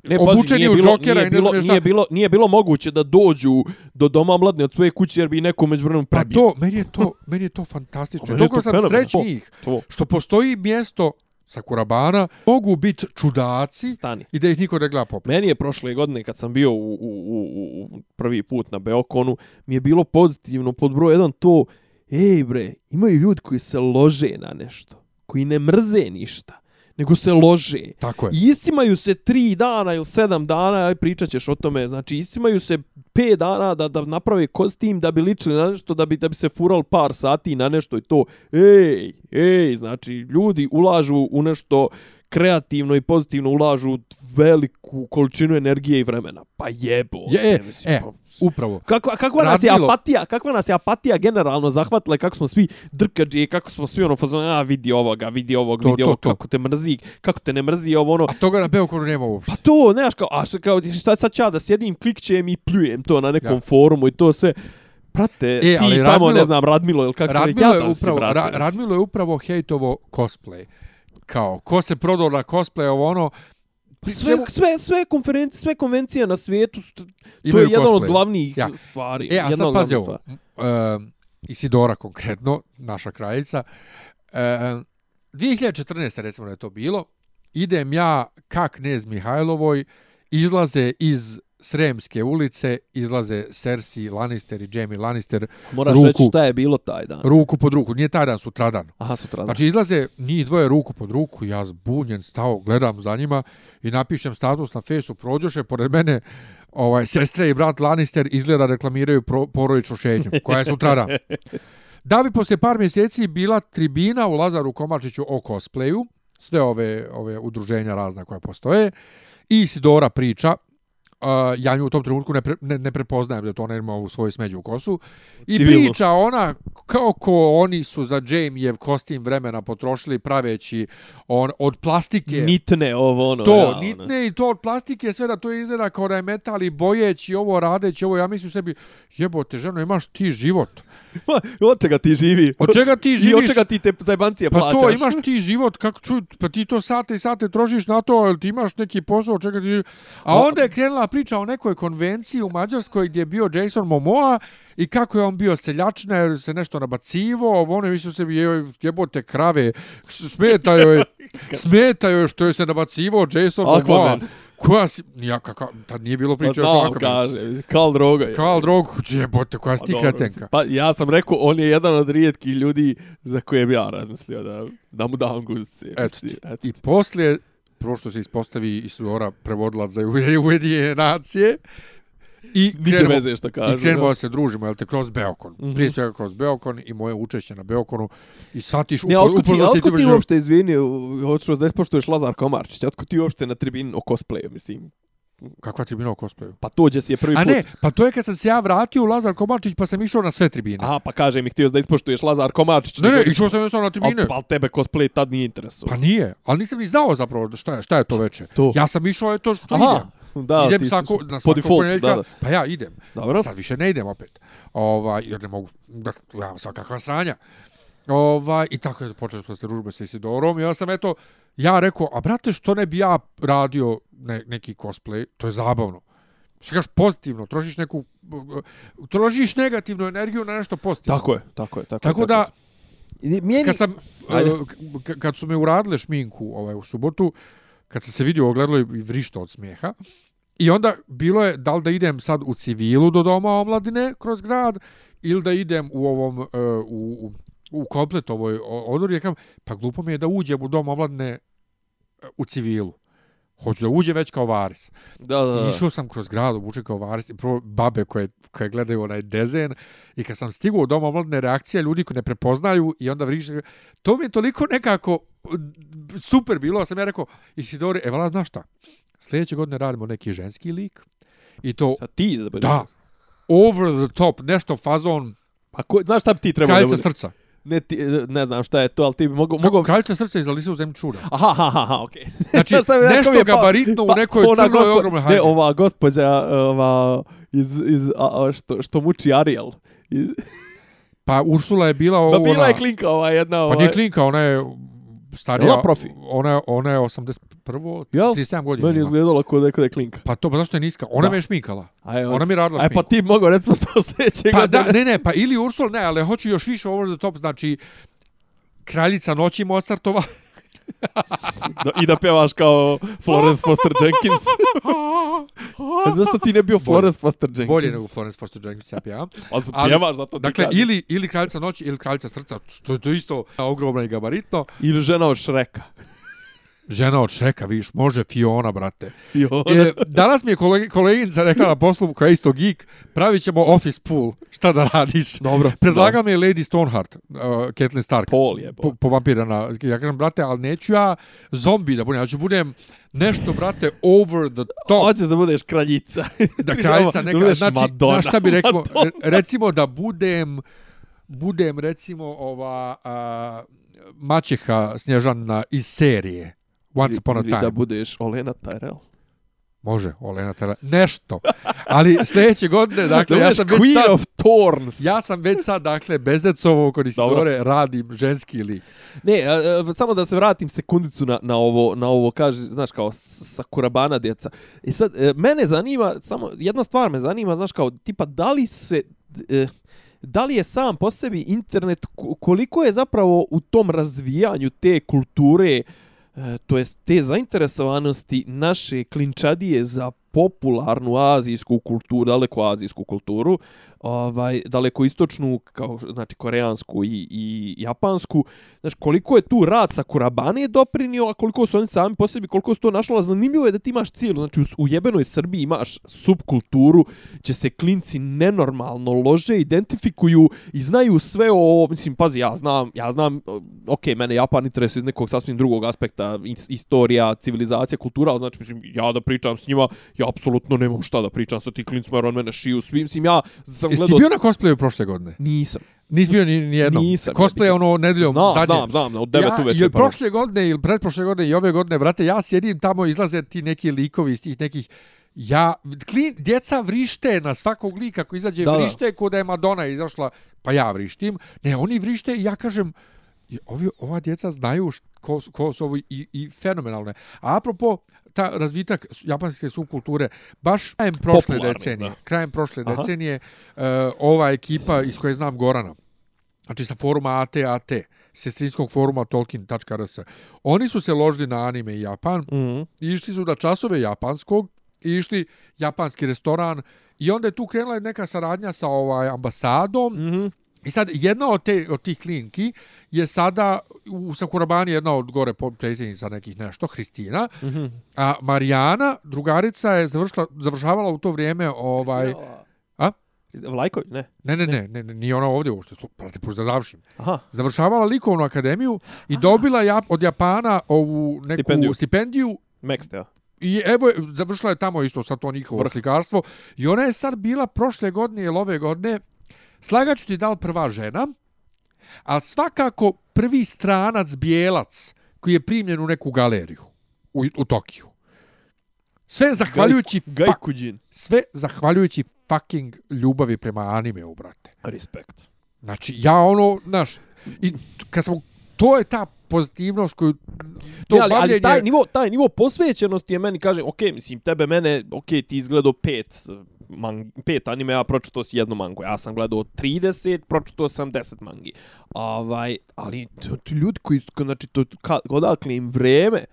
Ne, Obučeni pazi, nije u bilo, nije i ne bilo, znam nije bilo, nije bilo moguće da dođu do doma mladne od svoje kuće jer bi neko među vremenom pa prebio. to meni je to meni je to fantastično. Pa meni je Dok to sam srećnijih To, što postoji mjesto sa Kurabana mogu biti čudaci stani. i da ih niko ne gleda poput. Meni je prošle godine kad sam bio u, u, u, u prvi put na Beokonu, mi je bilo pozitivno pod broj jedan to, ej bre, imaju ljudi koji se lože na nešto, koji ne mrze ništa, nego se lože. Tako je. I iscimaju se tri dana ili sedam dana, aj pričat ćeš o tome, znači iscimaju se pet dana da, da naprave kostim, da bi ličili na nešto, da bi, da bi se fural par sati na nešto i to, ej, ej, znači ljudi ulažu u nešto kreativno i pozitivno ulažu veliku količinu energije i vremena. Pa jebo. Je, e, mislim, e, pa- upravo. Kakva, kakva nas je apatija, kakva nas je apatija generalno zahvatila, kako smo svi drkađi, kako smo svi ono fazon, a vidi ovoga, vidi ovog, To, vidi to, ovog, to. kako te mrzi, kako te ne mrzi ovo ono. A toga na Beokonu nema uopšte. Pa to, znaš, kao, a što, kao, šta sad ću ja da sjedim, klikćem i pljujem to na nekom Ja. forumu i to sve. Prate, E, ti ali tamo, Radmilo- ne znam, Radmilo ili kako se Radmilo je jadan si, upravo, brate, Ra, mislim. Radmilo je upravo hejtovo cosplay. Kao, ko se prodao na cosplay, ovo ono, pri Sve, sve, sve, konferencije, sve konvencije na svijetu, su- to imaju je jedan od glavnih Ja. stvari. E, a sad pazi ovo. Um, Isidora konkretno, naša kraljica. Um, 2014. recimo da je to bilo. Idem ja ka knez Mihajlovoj, izlaze iz Sremske ulice, izlaze Cersei Lannister i Jaime Lannister Moraš ruku. reći šta je bilo taj dan. ruku pod ruku. Nije taj dan, sutradan. Aha, sutra. Znači izlaze njih dvoje ruku pod ruku, ja zbunjen stao, gledam za njima i napišem status na fesu, prođoše pored mene ovaj, sestre i brat Lannister izgleda reklamiraju pro, porodičnu šetnju, koja je sutradan. Da bi posle par mjeseci bila tribina u Lazaru Komačiću o cosplayu, sve ove ove udruženja razna koja postoje, i Isidora priča, Uh, ja nju u tom trenutku ne, pre, ne, ne prepoznajem da to ona ima u svoju smeđu kosu. I Civilno. priča ona kako oni su za Jamiev kostim vremena potrošili praveći on, od plastike. Nitne ovo ono. to, ja, ono. nitne i to od plastike, sve da to izgleda kao da je metal i bojeći ovo radeći, ovo ja mislim sebi, jebote ženo imaš ti život. Ma, od čega ti živi? Od čega ti I od živiš? čega ti te zajebancije Pa plaćaš? to, imaš ti život, kako čuj, pa ti to sate i sate trošiš na to, jel ti imaš neki posao, od čega ti... A onda je krenula priča o nekoj konvenciji u Mađarskoj gdje je bio Jason Momoa i kako je on bio seljačina jer se nešto nabacivo, ovo ono mislio sebi joj, jebote krave, s- smeta joj, smeta joj što je se nabacivo Jason Momoa. Koja si, ja, kakav, tad nije bilo Pa priče još o znam, Aquamanu. kaže. Kal droga. je. Karl Drog, jebote, koja si Pa ti kretenka. Pa ja sam rekao, on je jedan od rijetkih ljudi za koje bi ja razmislio da, da mu dam guzice. Eto ti. eto I poslije, prvo što se ispostavi Isidora prevodilac za Ujedinjene nacije, I Niče krenemo, veze što kažu. I krenemo da. se družimo, jel te, kroz Beokon. Mhm. Prije svega kroz Beokon i moje učešće na Beokonu. I shvatiš Ne, upo- otko ti, upoznao si otko ti uopšte, izvini, hoću da ispoštuješ Lazar Komarčić, otko ti uopšte na tribini o cosplayu, mislim. Kakva tribina u cosplayu? Pa tođe si je prvi A put. ne, pa to je kad sam se ja vratio u Lazar Komačić pa sam išao na sve tribine. Aha, pa kaže mi, htio da ispoštuješ Lazar Komarčić. Ne, ne, nego- išao sam jednostavno na tribine. Al, al tebe cosplay tad nije interesuo. Pa nije, ali nisam ni znao zapravo šta je, šta je to veče. To. Ja sam išao, eto što Aha, idem. da, idem svako, na po svako defaultu, ponedjeljka, da, da. pa ja idem. Dobro. Sad više ne idem opet. Ovaj, jer ne mogu, da, gledam svakakva sranja. Ovaj, I tako je počeo smo se družbe sa Isidorom i ja sam eto, ja rekao, a brate, što ne bi ja radio ne, neki cosplay, to je zabavno. Što kažeš pozitivno, trošiš neku, trošiš negativnu energiju na nešto pozitivno. Tako je, tako je. Tako, Tako je, da, je. Kad sam Ajde. uh, k- kad su me uradile šminku ovaj u subotu kad sam se vidio ogledalo i vrišto od smijeha i onda bilo je da li da idem sad u civilu do doma omladine kroz grad ili da idem u ovom uh, u, u u komplet ovoj odori, ja kam, pa glupo mi je da uđem u dom omladine e, u civilu. Hoću da uđe već kao varis. Da, da, I da. išao sam kroz grad, obučen kao varis, i prvo babe koje, koje gledaju onaj dezen, i kad sam stigao u dom omladne reakcija ljudi koji ne prepoznaju i onda vriše, to mi je toliko nekako super bilo, sam ja rekao, Isidore, e, vala, znaš šta, sljedeće godine radimo neki ženski lik, i to, Sad ti da da, over the top, nešto fazon, Pa ko, znaš šta bi ti trebao da bude? srca. Ne, ti, ne znam šta je to, ali ti bi mogo... Mogu... mogo... Kraljica srca iz Alisa u zemlji čuda. Aha, aha, aha, okej. Znači, Znaš šta mi- nešto je gabaritno u Pa, nekoj ona crnoj gospo- ogromnoj Ne, haljini. ova gospođa, ova, iz, iz, a, a, što, što muči Ariel. Iz, Pa Ursula je bila da ovo, bila ona- je klinka ova jedna, Pa ovaj. nije klinka, ona je starija. Jel ona profi? Ona, je- ona je 81. Jel? 37 godina. Meni je kod da je klinka. Pa to, pa zašto je niska? Ona Da. me je šminkala. Aj, Ona mi radila Aj, šminku. pa ti mogao recimo to sljedeće Pa da, godine. ne, ne, pa ili Ursula, ne, ali hoću još više over the top, znači Kraljica noći Mozartova. Da, I da pevaš kao Florence Foster Jenkins. A zašto ti ne bio Florence Foster Jenkins? Bolje nego Florence Foster Jenkins, ja pijam. Pa Ali- pjevaš, zato ti Dakle, ili, ili Kraljica noći, ili Kraljica srca, to je to isto ogromno i gabaritno. Ili žena od Šreka. Žena od Šreka, vidiš, može Fiona, brate. I ona... E, danas mi je kolegi, koleginica rekla na poslu, koja je isto geek, pravit ćemo office pool. Šta da radiš? Dobro. Predlaga mi je Lady Stoneheart, uh, Catelyn Stark. Pol je, po, po vampirana. Ja kažem, brate, ali neću ja zombi da budem, ja ću budem nešto, brate, over the top. Hoćeš da budeš kraljica. da kraljica da neka, budeš znači, Madonna. na šta bi rekao, recimo da budem, budem recimo ova a, maćeha Snježana iz serije Once Upon a Ili Time. da budeš Olena Tyrell. Može, Olena Tela, nešto. Ali sljedeće godine, dakle, da ja sam već Queen sad, of Thorns. ja sam već sad, dakle, bezdecovo kod Isidore radim ženski lik. Ne, a, a, samo da se vratim sekundicu na, na ovo, na ovo kaže, znaš, kao s- Sakurabana djeca. I sad, e, mene zanima, samo jedna stvar me zanima, znaš, kao, tipa, da li se... E, da li je sam po sebi internet, ko- koliko je zapravo u tom razvijanju te kulture, e, E, to jest te zainteresovanosti naše klinčadije za popularnu azijsku kulturu, daleko azijsku kulturu, ovaj daleko istočnu kao znači koreansku i i japansku. Znači koliko je tu rad sa Kurabane doprinio a koliko su oni sami po sebi koliko su to našlo a zanimljivo je da ti imaš cijelu znači u, u jebenoj Srbiji imaš subkulturu će se klinci nenormalno lože identifikuju i znaju sve o mislim pazi ja znam ja znam ok mene Japan interesuje iz nekog sasvim drugog aspekta istorija civilizacija kultura ali znači mislim ja da pričam s njima ja apsolutno nemam šta da pričam sa tim klincima jer on mene šiju svim mislim ja sam Jesi ti bio na cosplayu prošle godine? nisam Nisi bio ni, ni jednom? Nisam. Cosplay je ono nedeljom Znam, zadnje. znam, znam, od 9 ja, uveče. i pa- prošle godine ili pretprošle godine i ove godine, brate, ja sjedim tamo, izlaze ti neki likovi iz tih nekih Ja, klin, djeca vrište na svakog lika ko izađe, Da, vrište da je Madonna izašla, pa ja vrištim. Ne, oni vrište i ja kažem, i ovi, ova djeca znaju ko, ko su ovi i, i fenomenalne. A apropo, ta razvitak japanske subkulture, baš krajem prošle Popularni, decenije, da. krajem prošle Aha. decenije, uh, ova ekipa iz koje znam Gorana, znači sa foruma AT-AT, sestrinskog foruma tolkien.rs, oni su se ložili na anime i Japan, Mhm. i išli su na časove japanskog i išli japanski restoran i onda je tu krenula neka saradnja sa ovaj ambasadom Mhm. I sad, jedna od, te, od tih klinki je sada u Sakurabani jedna od gore predsjednica nekih nešto, Hristina, mm -hmm. a Marijana, drugarica, je završila, završavala u to vrijeme ovaj... A? Vlajković, ne. Ne, ne, ne, ne, ne nije ona ovdje uopšte, prati, pušta da završim. Aha. Završavala likovnu akademiju i Aha. dobila ja, od Japana ovu neku stipendiju. stipendiju Mext, ja. I evo, završila je tamo isto sa to njihovo slikarstvo. I ona je sad bila prošle godine ili ove godine, slagaću ti dal prva žena, ali svakako prvi stranac bijelac koji je primljen u neku galeriju u, u Tokiju. Sve zahvaljujući... Gaj, gaj. Sve zahvaljujući fucking ljubavi prema anime, brate. Respekt. Znači, ja ono, znaš, i kad sam, to je ta pozitivnost koju to ne, ali, bavljenje... ali taj nivo taj nivo posvećenosti je meni kaže ok, mislim tebe mene ok ti izgledao pet man, pet anime ja pročitao si jednu mangu. Ja sam gledao 30 pročitao sam 10 mangi. Ovaj ali to, to ljudi koji znači to odakle im vreme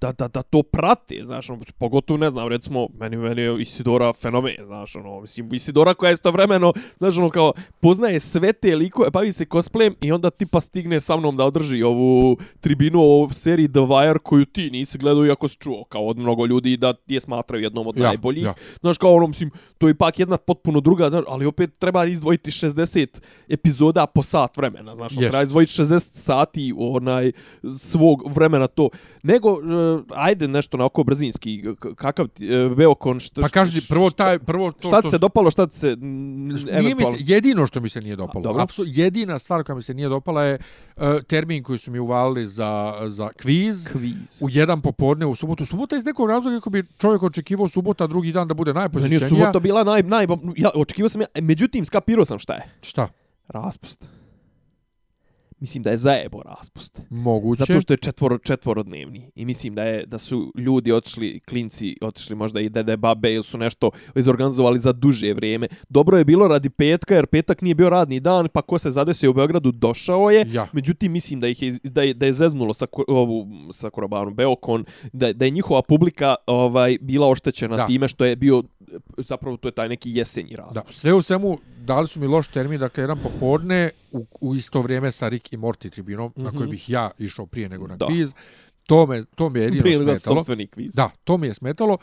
da, da, da to prate, znaš, ono, pogotovo, ne znam, recimo, meni, meni je Isidora fenomen, znaš, ono, mislim, Isidora koja je vremeno, znaš, ono, kao, poznaje sve te likove, bavi se cosplayem i onda tipa stigne sa mnom da održi ovu tribinu o seriji The Wire koju ti nisi gledao iako si čuo, kao od mnogo ljudi da je smatraju jednom od ja, najboljih. Ja. Znaš, kao ono, mislim, to je ipak jedna potpuno druga, znaš, ali opet treba izdvojiti 60 epizoda po sat vremena, znaš, yes. treba izdvojiti 60 sati onaj svog vremena to. Nego, e, ajde nešto na oko brzinski, kakav ti, uh, Beokon, što... Pa kaži prvo taj, prvo to šta što... se dopalo, šta ti se... Nije mi se, jedino što mi se nije dopalo, apsolutno, jedina stvar koja mi se nije dopala je uh, termin koji su mi uvalili za, za kviz, kviz, u jedan popodne u subotu. Subota iz nekog razloga kako bi čovjek očekivao subota drugi dan da bude najposjećenija. Meni je subota bila naj, naj, ja očekivao sam, ja, međutim, skapirao sam šta je. Šta? Raspust mislim da je zajebo raspust. Moguće. Zato što je četvoro, četvorodnevni. I mislim da je da su ljudi otišli, klinci otišli možda i dede, babe ili su nešto izorganizovali za duže vrijeme. Dobro je bilo radi petka jer petak nije bio radni dan pa ko se zadesio u Beogradu došao je. Ja. Međutim mislim da ih je, da je, da je zeznulo sa, ovu, sa Korobanu Beokon, da, da je njihova publika ovaj bila oštećena da. time što je bio zapravo to je taj neki jesenji razlog. Da, sve u svemu dali su mi loš termin, dakle jedan popodne u, u isto vrijeme sa Rick i Morty tribunom, mm -hmm. na koji mhm. bih ja išao prije nego na da. kviz. To me, to me je jedino prije smetalo. Prije kviz. Da, to mi je smetalo.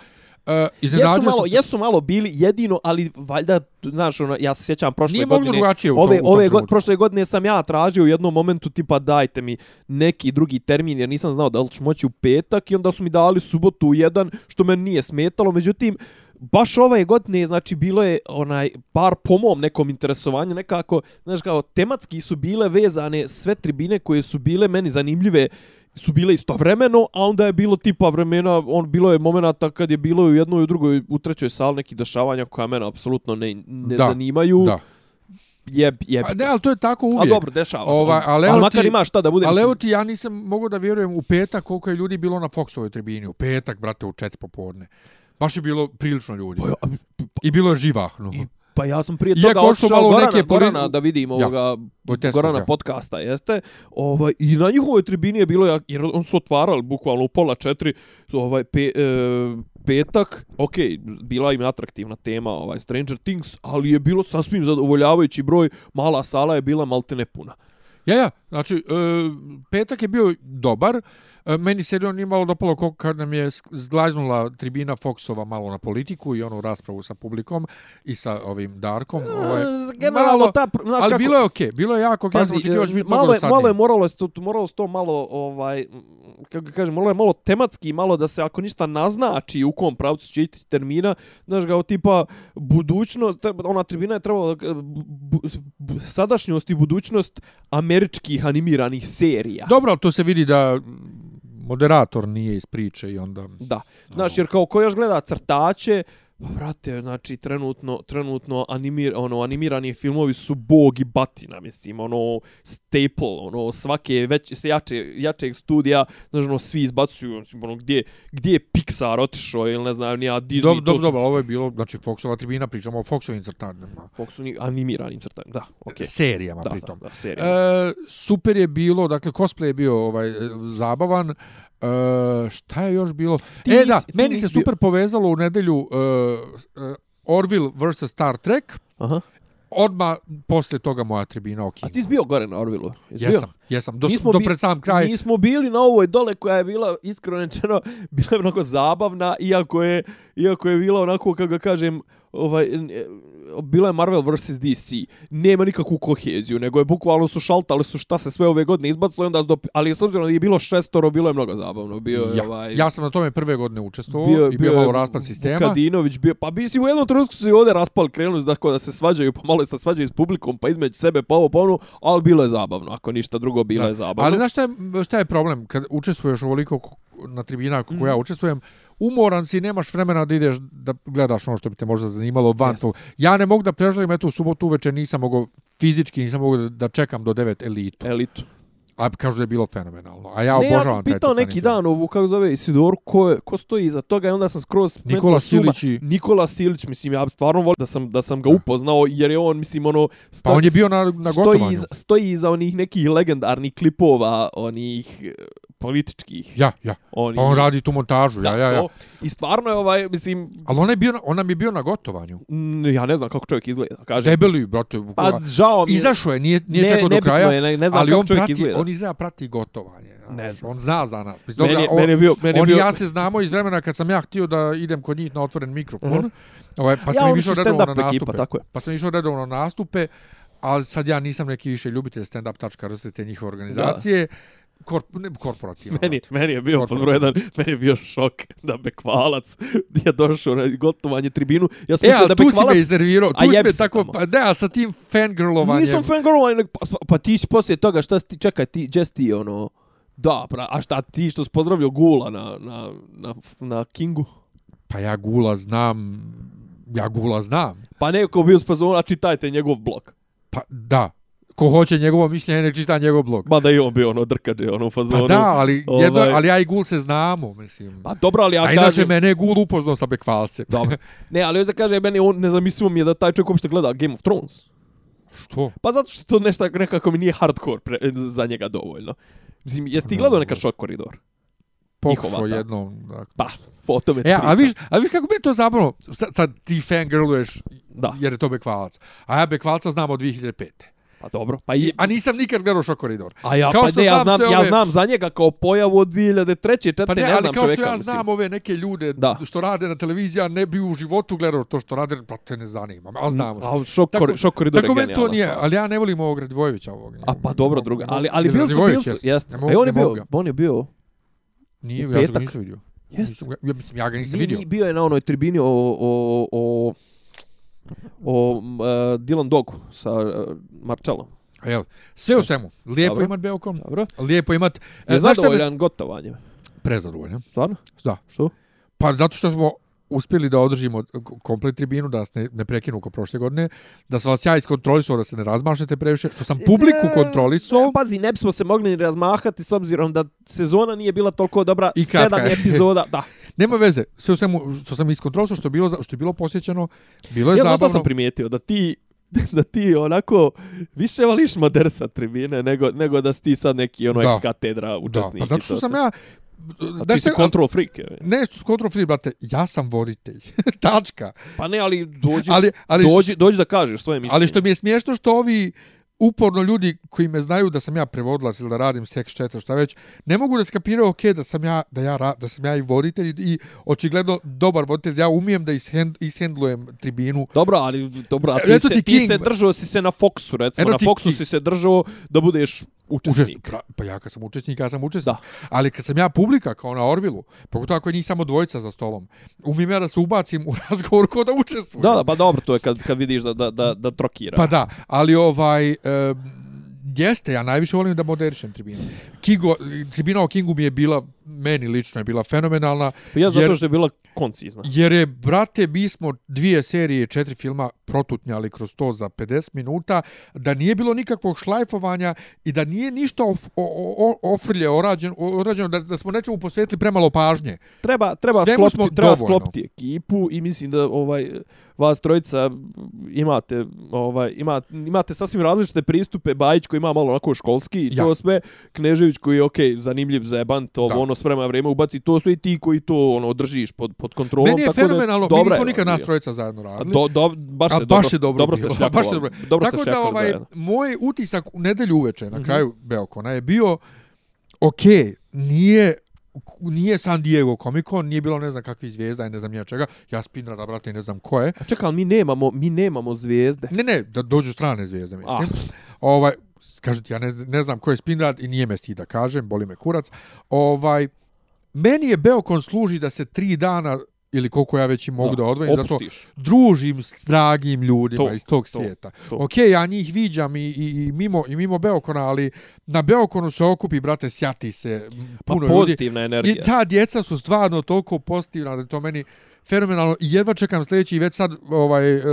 Uh, jesu malo, se... jesu malo bili jedino, ali valjda, znaš, ono, ja se sjećam prošle Nije godine. Nije drugačije u ove, tom, ove god, prošle godine sam ja tražio u jednom momentu, tipa, dajte mi neki drugi termin, jer nisam znao da li ću moći u petak i onda su mi dali subotu u jedan, što me nije smetalo. Međutim, baš ove godine, znači, bilo je onaj par po mom nekom interesovanju, nekako, znaš, kao tematski su bile vezane sve tribine koje su bile meni zanimljive, su bile istovremeno, a onda je bilo tipa vremena, on bilo je momenata kad je bilo u jednoj, u drugoj, u trećoj sali neki dešavanja koja mene apsolutno ne, ne da, zanimaju. Da. Jeb, jeb. A ne, ali to je tako uvijek. A dobro, dešava se. Ova, ali, ali makar ima šta da bude. Ali evo ti, ja nisam mogu da vjerujem u petak koliko je ljudi bilo na Foxovoj tribini. U petak, brate, u četiri popodne. Baš je bilo prilično ljudi. Pa, ja, pa, I bilo je živahno. I, pa ja sam prije toga ošao malo Gorana, neke Gorana da vidim ovoga ja, Gorana ja. podcasta, jeste? Ovaj, I na njihovoj tribini je bilo, jer on su otvarali bukvalno u pola četiri, ovaj, pe, e, petak, ok, bila im atraktivna tema ovaj Stranger Things, ali je bilo sasvim zadovoljavajući broj, mala sala je bila malte nepuna. Ja, ja, znači, e, petak je bio dobar, meni se on imalo dopalo kako kad nam je zglaznula tribina Foxova malo na politiku i onu raspravu sa publikom i sa ovim Darkom. Ovaj, Generalno, malo, ta, znaš ali kako, bilo je okej, okay, bilo je jako okej, okay, ja sam biti malo, malo je moralo, to, moralo to malo, ovaj, kako kažem, moralo je malo tematski, malo da se ako ništa naznači u kom pravcu će iti termina, znaš ga, tipa budućnost, ona tribina je trebala bu, bu, sadašnjost i budućnost američkih animiranih serija. Dobro, to se vidi da moderator nije iz priče i onda... Da, znaš, jer kao ko još gleda crtače, Pa vrate, znači trenutno trenutno animir ono animirani filmovi su bog i batina, mislim, ono staple, ono svake već se jače jačeg studija, znači ono svi izbacuju, mislim, ono gdje gdje je Pixar otišao ili ne znam, ni a Disney. Dobro, dobro, dobro, ovo je bilo, znači Foxova tribina, pričamo o Foxovim crtanjima. Foxovim animiranim crtanjima, da, okej. Okay. Serijama da, pritom. Da, da, serijama. E, super je bilo, dakle cosplay je bio ovaj zabavan. Uh, šta je još bilo? Ti e, da, meni se super bio... povezalo u nedelju uh, uh, Orville vs. Star Trek. Aha. odma posle toga moja tribina A okinu. ti si bio gore na Orvilu? Jesi bio? Jesam, jesam. Do, do pred sam kraj. Mi smo bili na ovoj dole koja je bila iskreno rečeno bila je mnogo zabavna iako je iako je bila onako kako ga kažem ovaj e, bila je Marvel vs DC. Nema nikakvu koheziju, nego je bukvalno su šaltali su šta se sve ove godine izbacilo i onda do, ali s obzirom da je bilo šestoro, bilo je mnogo zabavno. Bio je Ja, ovaj ja sam na tome prve godine učestvovao i bio malo raspad sistema. Vukadinović bio, pa bi si u jednom trenutku su se ovdje raspali, krenuli da, da se svađaju, pa malo se svađaju s publikom, pa između sebe, pa ovo, pa ono, ali bilo je zabavno, ako ništa drugo, bilo Da. je zabavno. Ali znaš šta je, šta je problem? Kad učestvuješ ovoliko na tribinama kako Mhm. ja učestvujem, umoran si, nemaš vremena da ideš da gledaš ono što bi te možda zanimalo van Jeste. tog. Ja ne mogu da preželim, eto u subotu uveče nisam mogao fizički, nisam mogao da, da čekam do 9 elitu. Elitu. A kažu da je bilo fenomenalno. A ja ne, ja obožavam sam taj pitao crtani neki film. dan ovu, kako zove, Isidoru, ko, ko stoji iza toga i onda sam skroz... Nikola. Silić i... Nikola Silić, mislim, ja stvarno volim da sam, da sam ga upoznao, jer je on, mislim, ono... sto- Pa on je bio na, na stoji, iza, stoji iza onih nekih legendarnih klipova, onih političkih. Ja, ja. Onih, Pa on radi tu montažu, ja, ja, ja. To. I stvarno je ovaj, mislim, Ali on, je bio, na- on nam je bio na gotovanju. mm, ja ne znam kako čovjek izgleda, kaže. Debeli, brate. Pa žao mi je. Izašao je, nije, nije Ne, čekao do nebitno kraja, je, ne- ne znam ali kako on čovjek prati, izgleda. on izgleda prati gotovanje. znaš. Ne znam. On zna za nas. Mislim, Meni, dobra, on, meni je bio, meni je on bio, ja se znamo iz vremena kad sam ja htio da idem kod njih na otvoren mikrofon. Mhm. Ovaj, pa ja, sam oni išao redovno na nastupe. ekipa, tako je. Pa sam išao redovno na nastupe, ali sad ja nisam neki više ljubitelj stand-up.rs te njihove organizacije. Korp, ne, korporativno. Meni, meni je bio pod broj jedan, meni je bio šok da Bekvalac je došao na gotovanje tribinu. Ja sam E, ali da tu si Bekvalac... me iznervirao, A tu si me tako, tamo. pa ne, ali sa tim fangirlovanjem. Nisam fangirlovan, nego- pa, pa ti si poslije toga, šta si ti, čekaj, ti, gdje si ti, ono... Da, pra, a šta ti što si pozdravio Gula na, na, na, na Kingu? Pa ja Gula znam, ja Gula znam. Pa neko bio s fazona, čitajte njegov blog. Pa da, ko hoće njegovo mišljenje, ne čita njegov blog. Ma da i on bio ono drkađe, ono u fazonu. Pa da, ali, jedno, ovaj- ali ja i Gul se znamo, mislim. Pa dobro, ali ja A inače kažem... mene je Gul upoznao sa Bekvalcem. Dobro. Ne, ali da kaže, meni on nezamislivo mi je da taj čovjek uopšte gleda Game of Thrones. Što? Pa zato što to nešto nekako mi nije hardcore pre, za njega dovoljno. Mislim, jesi ti gledao neka šok koridor? Pokušao jednom. Dakle. Pa, o tome E, a viš, a viš kako bi to zabavno? Sad, sad ti fangirluješ Da. jer je to Bekvalac. A ja Bekvalca znam od 2005. Pa dobro. Pa I, a nisam nikad gledao Šok koridor. a ja, kao pa što ne, ja znam znam, sve ja ove- znam za njega kao pojavu od 2003. 4. Pa ne, ne, ali znam kao što čovjeka, ja mislim. znam ove neke ljude Da. što rade na televiziji, a ne bi u životu gledao to što rade, pa te ne zanima. A znamo što. A šok, Tako- šok koridor Tako je meni to genijalna nije, stvar. ali ja ne volim ovog Radivojevića ovog. A pa dobro, druga. Ali, ali bili su, bili su, jeste. mogu- i on je bio, on je bio, Nije, ja ga nisam vidio. Jeste. Ja, mislim, ja ga nisam Ni- vidio. bio je na onoj tribini o, o, o, o uh, Dylan Dogu sa uh, Marcelom. A Jel, sve u svemu. Lijepo Dobro. imat Beokom. Dobro. Lijepo imat... Je E, me- zadovoljan gotovanjem. Prezadovoljan. Stvarno? Da. Što? Pa zato što smo uspjeli da održimo komplet tribinu, da nas ne, ne prekinu kao prošle godine, da sam vas ja iskontrolisao da se ne razmašete previše, što sam publiku kontrolisao. Pazi, ne bismo se mogli ni razmahati s obzirom da sezona nije bila toliko dobra. I kratka sedam epizoda, da. Nema veze, sve u svemu što sam iskontrolisao, što je bilo, što je bilo posjećeno, bilo je Ja zabavno. sam primijetio, da ti da ti onako više voliš modersa tribine nego, nego da si ti sad neki ono Da. ex katedra Da, učesnik. pa zato što to sam ja... A Znaš ti si control freak. je. Ne, control free, brate, ja sam voditelj. Tačka. Pa ne, ali dođi, Ali, ali, dođi, dođi da kažeš svoje mišljenje. ali što mi je smiješno što ovi uporno ljudi koji me znaju da sam ja prevodilac ili da radim seks četra šta već, ne mogu da skapiraju ok da sam ja da ja da sam ja i voditelj i, i očigledno dobar voditelj, ja umijem da ishend, ishendlujem tribinu. Dobro, ali dobro, a ti, Eto se, ti ti se držao si se na Foxu, recimo. Eno na Foxu King. si se držao da budeš učesnik. Učesnik. Pa ja kad sam učesnik, ja sam učesnik. Da. Ali kad sam ja publika, kao na Orvilu, pogotovo ako je njih samo dvojica za stolom, umijem ja da se ubacim u razgovor ko da učestvujem. Da, da, pa dobro, to je kad, kad vidiš da, da, da, da trokira. Pa da, ali ovaj... E, jeste, ja najviše volim da moderišem tribinu. Kingo, tribina o Kingu mi je bila, meni lično je bila fenomenalna, Pa ja zato jer- što je bila koncizna. jer je, brate, mi smo dvije serije, četiri filma protutnjali kroz to za 50 minuta, da nije bilo nikakvog šlajfovanja i da nije ništa of, o, o, ofrlje orađeno, orađeno da, da smo nečemu posvetili premalo pažnje. Treba, treba, Svemu smo sklopiti, treba dovoljno. sklopiti ekipu i mislim da ovaj vas trojica imate ovaj ima, imate sasvim različite pristupe Bajić koji ima malo onako školski i Ja. to sve Knežević koji je okej, zanimljiv za to Da. Ono s vremena vreme ubaci, to su i ti koji to ono držiš pod pod kontrolom, Meni je tako fenomenalno, da mi nismo je nikad nas trojica zajedno radili. do, do, baš, A ste baš dobro, je dobro dobro ste bilo, baš je dobro. dobro Tako da ovaj zajedno. moj utisak u nedelju uveče na Mhm. kraju Beokona je bio ok, nije nije San Diego Comic Con, nije bilo ne znam kakvih zvijezda i ne znam nija čega. Ja Spinrada, brate, ne znam ko je. A čekaj, ali mi nemamo, mi nemamo zvijezde. Ne, ne, da dođu strane zvijezde, mislim. Ah. Ovaj, kažem ti, ja ne, ne znam ko je Spinrad i nije me stid da kažem, boli me kurac. Ovaj, meni je Beokon služi da se tri dana ili koliko ja već i mogu da, odvojim, zato družim s dragim ljudima To, iz tog to, svijeta. to. Ok, ja njih viđam i, i, i, mimo, i mimo Beokona, ali na Beokonu se okupi, brate, sjati se Pa puno ljudi. pozitivna energija. I ta djeca su stvarno toliko pozitivna da to meni fenomenalno i jedva čekam sljedeći i već sad ovaj uh,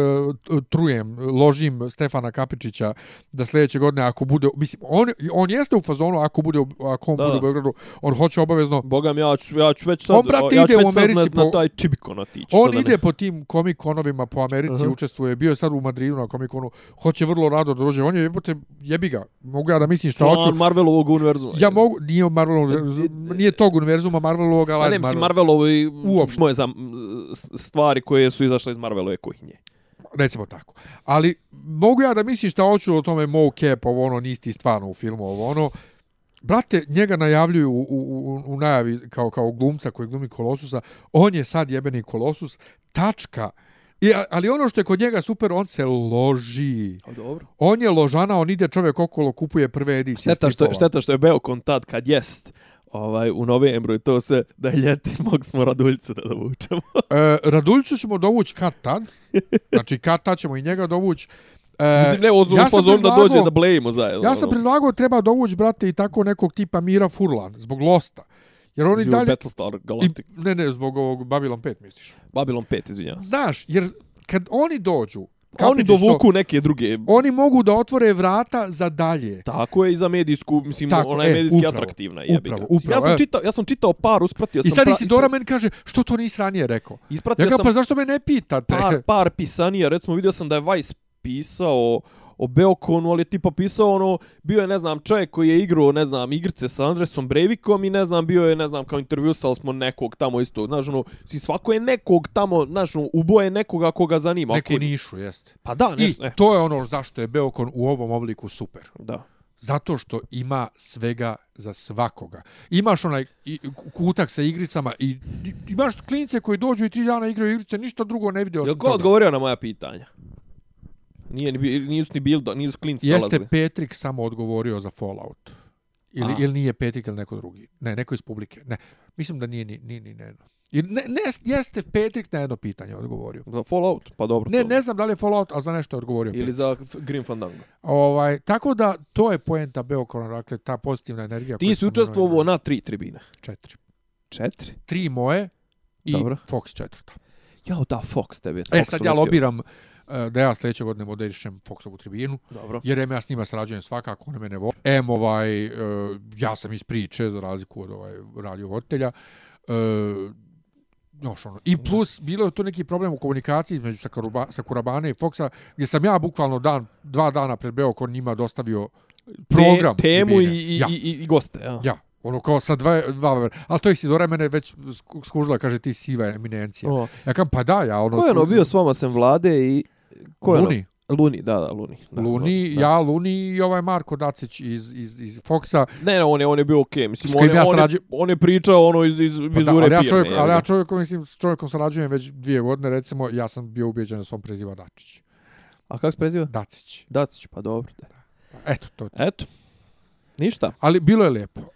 trujem, ložim Stefana Kapičića da sljedeće godine ako bude mislim on on jeste u fazonu ako bude ako on Da, bude u Beogradu on hoće obavezno Boga mi, ja ću, ja ću već sad, On, brate, ja ću ide već u Americi na, po- na taj Čibikon otići. On što da ide ne. po tim Comic Conovima po Americi, Aha. učestvuje, bio je sad u Madridu na Comic Conu, hoće vrlo rado da dođe. On je jebote, jebi ga, mogu ja da mislim šta hoću. Marvelovog univerzuma. Ja mogu, nije Marvelovog, nije tog univerzuma Marvelovog, ali ne, ajde, mislim, Uopšte. moje za, stvari koje su izašle iz Marvelove kuhinje. recimo tako. Ali mogu ja da mislim šta hoću o tome Mo Cap, ovo ono, nisi ti stvarno u filmu, ovo ono. Brate, njega najavljuju u, u, u, u najavi kao, kao glumca koji glumi Kolosusa. On je sad jebeni Kolosus. Tačka. I, ali ono što je kod njega super, on se loži. A dobro. On je ložana, on ide čovjek okolo, kupuje prve edicije. Šteta što, šteta što je Beokon tad kad jest ovaj, u novembru i to sve da je ljeti mog smo Raduljicu da dovučemo. E, Raduljicu ćemo dovući kad tad. Znači kad tad ćemo i njega dovući. E, Mislim, ne, od ja sam fazon da dođe da blejimo zajedno. Ja sam ono. predlagao treba dovući, brate, i tako nekog tipa Mira Furlan, zbog Losta. Jer oni Iz dalje... Battlestar I, Galactic. ne, ne, zbog ovog Babylon 5, misliš. Babylon 5, izvinjavam se. Znaš, jer kad oni dođu... A oni to, dovuku neke druge... Oni mogu da otvore vrata za dalje. Tako je i za medijsku, mislim, Tako, ona je e, medijski upravo, atraktivna. Jebi upravo. Mislim, ja, upravo, sam e. čitao, ja sam čitao par, uspratio I sam... sad pra- Isidora meni kaže, što to nisi ranije rekao? Ispratio Ja ga, sam pa zašto me ne pitate? par, par pisanija, recimo vidio sam da je Vice pisao o Beokonu, ali je tipa pisao ono, bio je, ne znam, čovjek koji je igrao, ne znam, igrice sa Andresom Breivikom i ne znam, bio je, ne znam, kao intervjusali smo nekog tamo isto, znaš, ono, si svako je nekog tamo, znaš, ono, uboje nekoga koga zanima. Neku okej. nišu, jeste. Pa da, I nešto, e, to je ono zašto je Beokon u ovom obliku super. da. Zato što ima svega za svakoga. Imaš onaj i- kutak sa igricama i i- imaš klinice koji dođu i tri dana igraju igrice, ništa drugo ne vide Jel ko toga. odgovorio na moja pitanja? Nije, ni, nisu ni Bildo, nisu klinci Jeste dolazili. Petrik samo odgovorio za Fallout. Ili, A. ili nije Petrik ili neko drugi. Ne, neko iz publike. Ne, mislim da nije ni, ni, ni Neno. I ne, ne, jeste Petrik na jedno pitanje odgovorio. Za Fallout? Pa dobro. Ne, to. ne znam da li je Fallout, ali za nešto je odgovorio. Ili Petrik. za Grim Fandango. Ovaj, tako da, to je poenta Beokona, dakle, ta pozitivna energija. Ti si učestvovao na tri tribine. Četiri. Četiri? Tri moje i Dobro. Fox četvrta. Jao, da, Fox tebe. E, Fox sad su ja lobiram e, da ja sljedeće godine moderišem Foxovu tribinu, Dobro. jer em ja s njima sarađujem svakako, one mene vole. Em, ovaj, e, ja sam iz priče, za razliku od ovaj, radio voditelja. E, još ono. I plus, bilo je tu neki problem u komunikaciji između sa, Karuba, sa Kurabane i Foxa, gdje sam ja bukvalno dan, dva dana pred Beokon njima dostavio program. Te, temu i, tribine. i, ja. i, i, i goste. Ja. Ja, ono kao sa dva, dva ali to je Sidora mene već sku- skužila, kaže ti siva eminencija. O, Ja kam, pa da, ja ono... ko je ono bio s vama sem vlade i... Ko je ono? Luni. Luni, da, da, Luni. Da, Luni, da. ja, Luni i ovaj Marko Dacić iz, iz, iz Foxa. Ne, ne, on je, on je bio okej. Mislim, S on, je, ja on, je, sarađu- on je pričao ono iz, iz Pa da, vizure ali ja čovjek, ali ja čovjek, mislim, s čovjekom sarađujem već dvije godine, recimo, ja sam bio ubeđen da on preziva Dačić. A kako se preziva? Dacić. Dacić, pa dobro. Da. Eto, to. Eto. Ništa. Ali bilo je lijepo. Uh,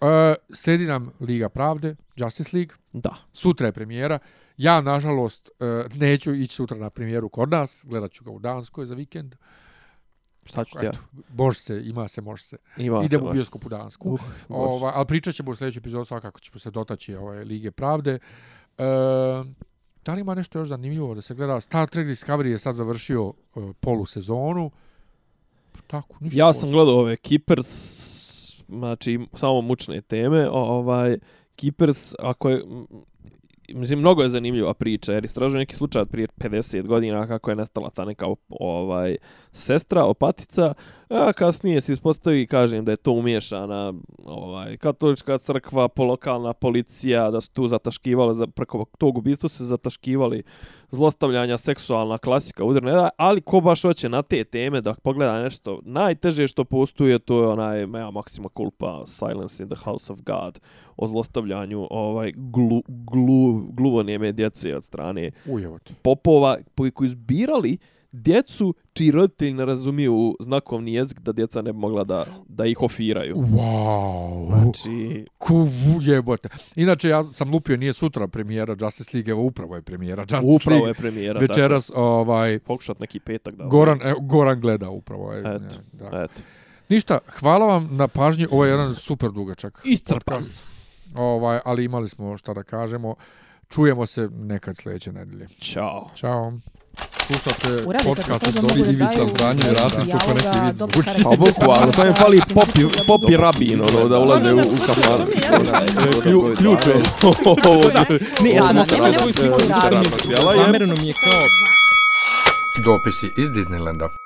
sledi nam Liga Pravde, Justice League. Da. Sutra je premijera. Ja, nažalost, uh, neću ići sutra na premijeru kod nas. Gledat ću ga u Danskoj za vikend. Šta ću ti ja? Može se, ima se, može se. Ima se, Idemo u može se. Dansku. Uh. Ova, ali pričat ćemo u sljedećem epizodu svakako ćemo se dotaći ove Lige Pravde. E, da li ima nešto još zanimljivo da se gleda? Star Trek Discovery je sad završio e, polu sezonu. Tako, ništa. Ja sam gledao ove Keepers, znači samo mučne teme, o, ovaj Keepers, ako je mislim mnogo je zanimljiva priča jer istražuje neki slučaj od prije 50 godina kako je nestala ta neka ovaj sestra opatica A kasnije se ispostavi, kažem, da je to umješana ovaj, katolička crkva, polokalna policija, da su tu zataškivali, za, preko tog ubistva se zataškivali zlostavljanja, seksualna klasika, udarna, ali ko baš hoće na te teme da pogleda nešto najteže što postuje, to je onaj Mea Maxima Culpa, Silence in the House of God, o zlostavljanju ovaj, glu, glu, gluvonijeme djece od strane Ujevote. popova koji koji zbirali djecu čiji roditelji ne razumiju znakovni jezik da djeca ne bi mogla da, da ih ofiraju. Wow. Znači, Ku jebote. Inače, ja sam lupio, nije sutra premijera Justice League, evo upravo je premijera Justice upravo League. je premijera. Večeras, ovaj, Dakle, pokušat neki petak da... Goran, evo, Goran gleda upravo. Je, Eto, da. eto. Ništa, hvala vam na pažnji, ovo je jedan super dugačak Iscrpan. Ovaj, ali imali smo šta da kažemo. Čujemo se nekad sljedeće nedelje. Ćao. Ćao. Slušate Uradite podcast od Dobri Ivica Zdanje i Rasim kako neki vic dobro zvuči. Pa bukvalno, samo im fali popi, popi rabin, ono, da ulaze u, u kafan. Klju- Ključ je. Ne, ja sam svoju sliku. razloga. Zamereno mi je kao... Dopisi iz Disneylanda.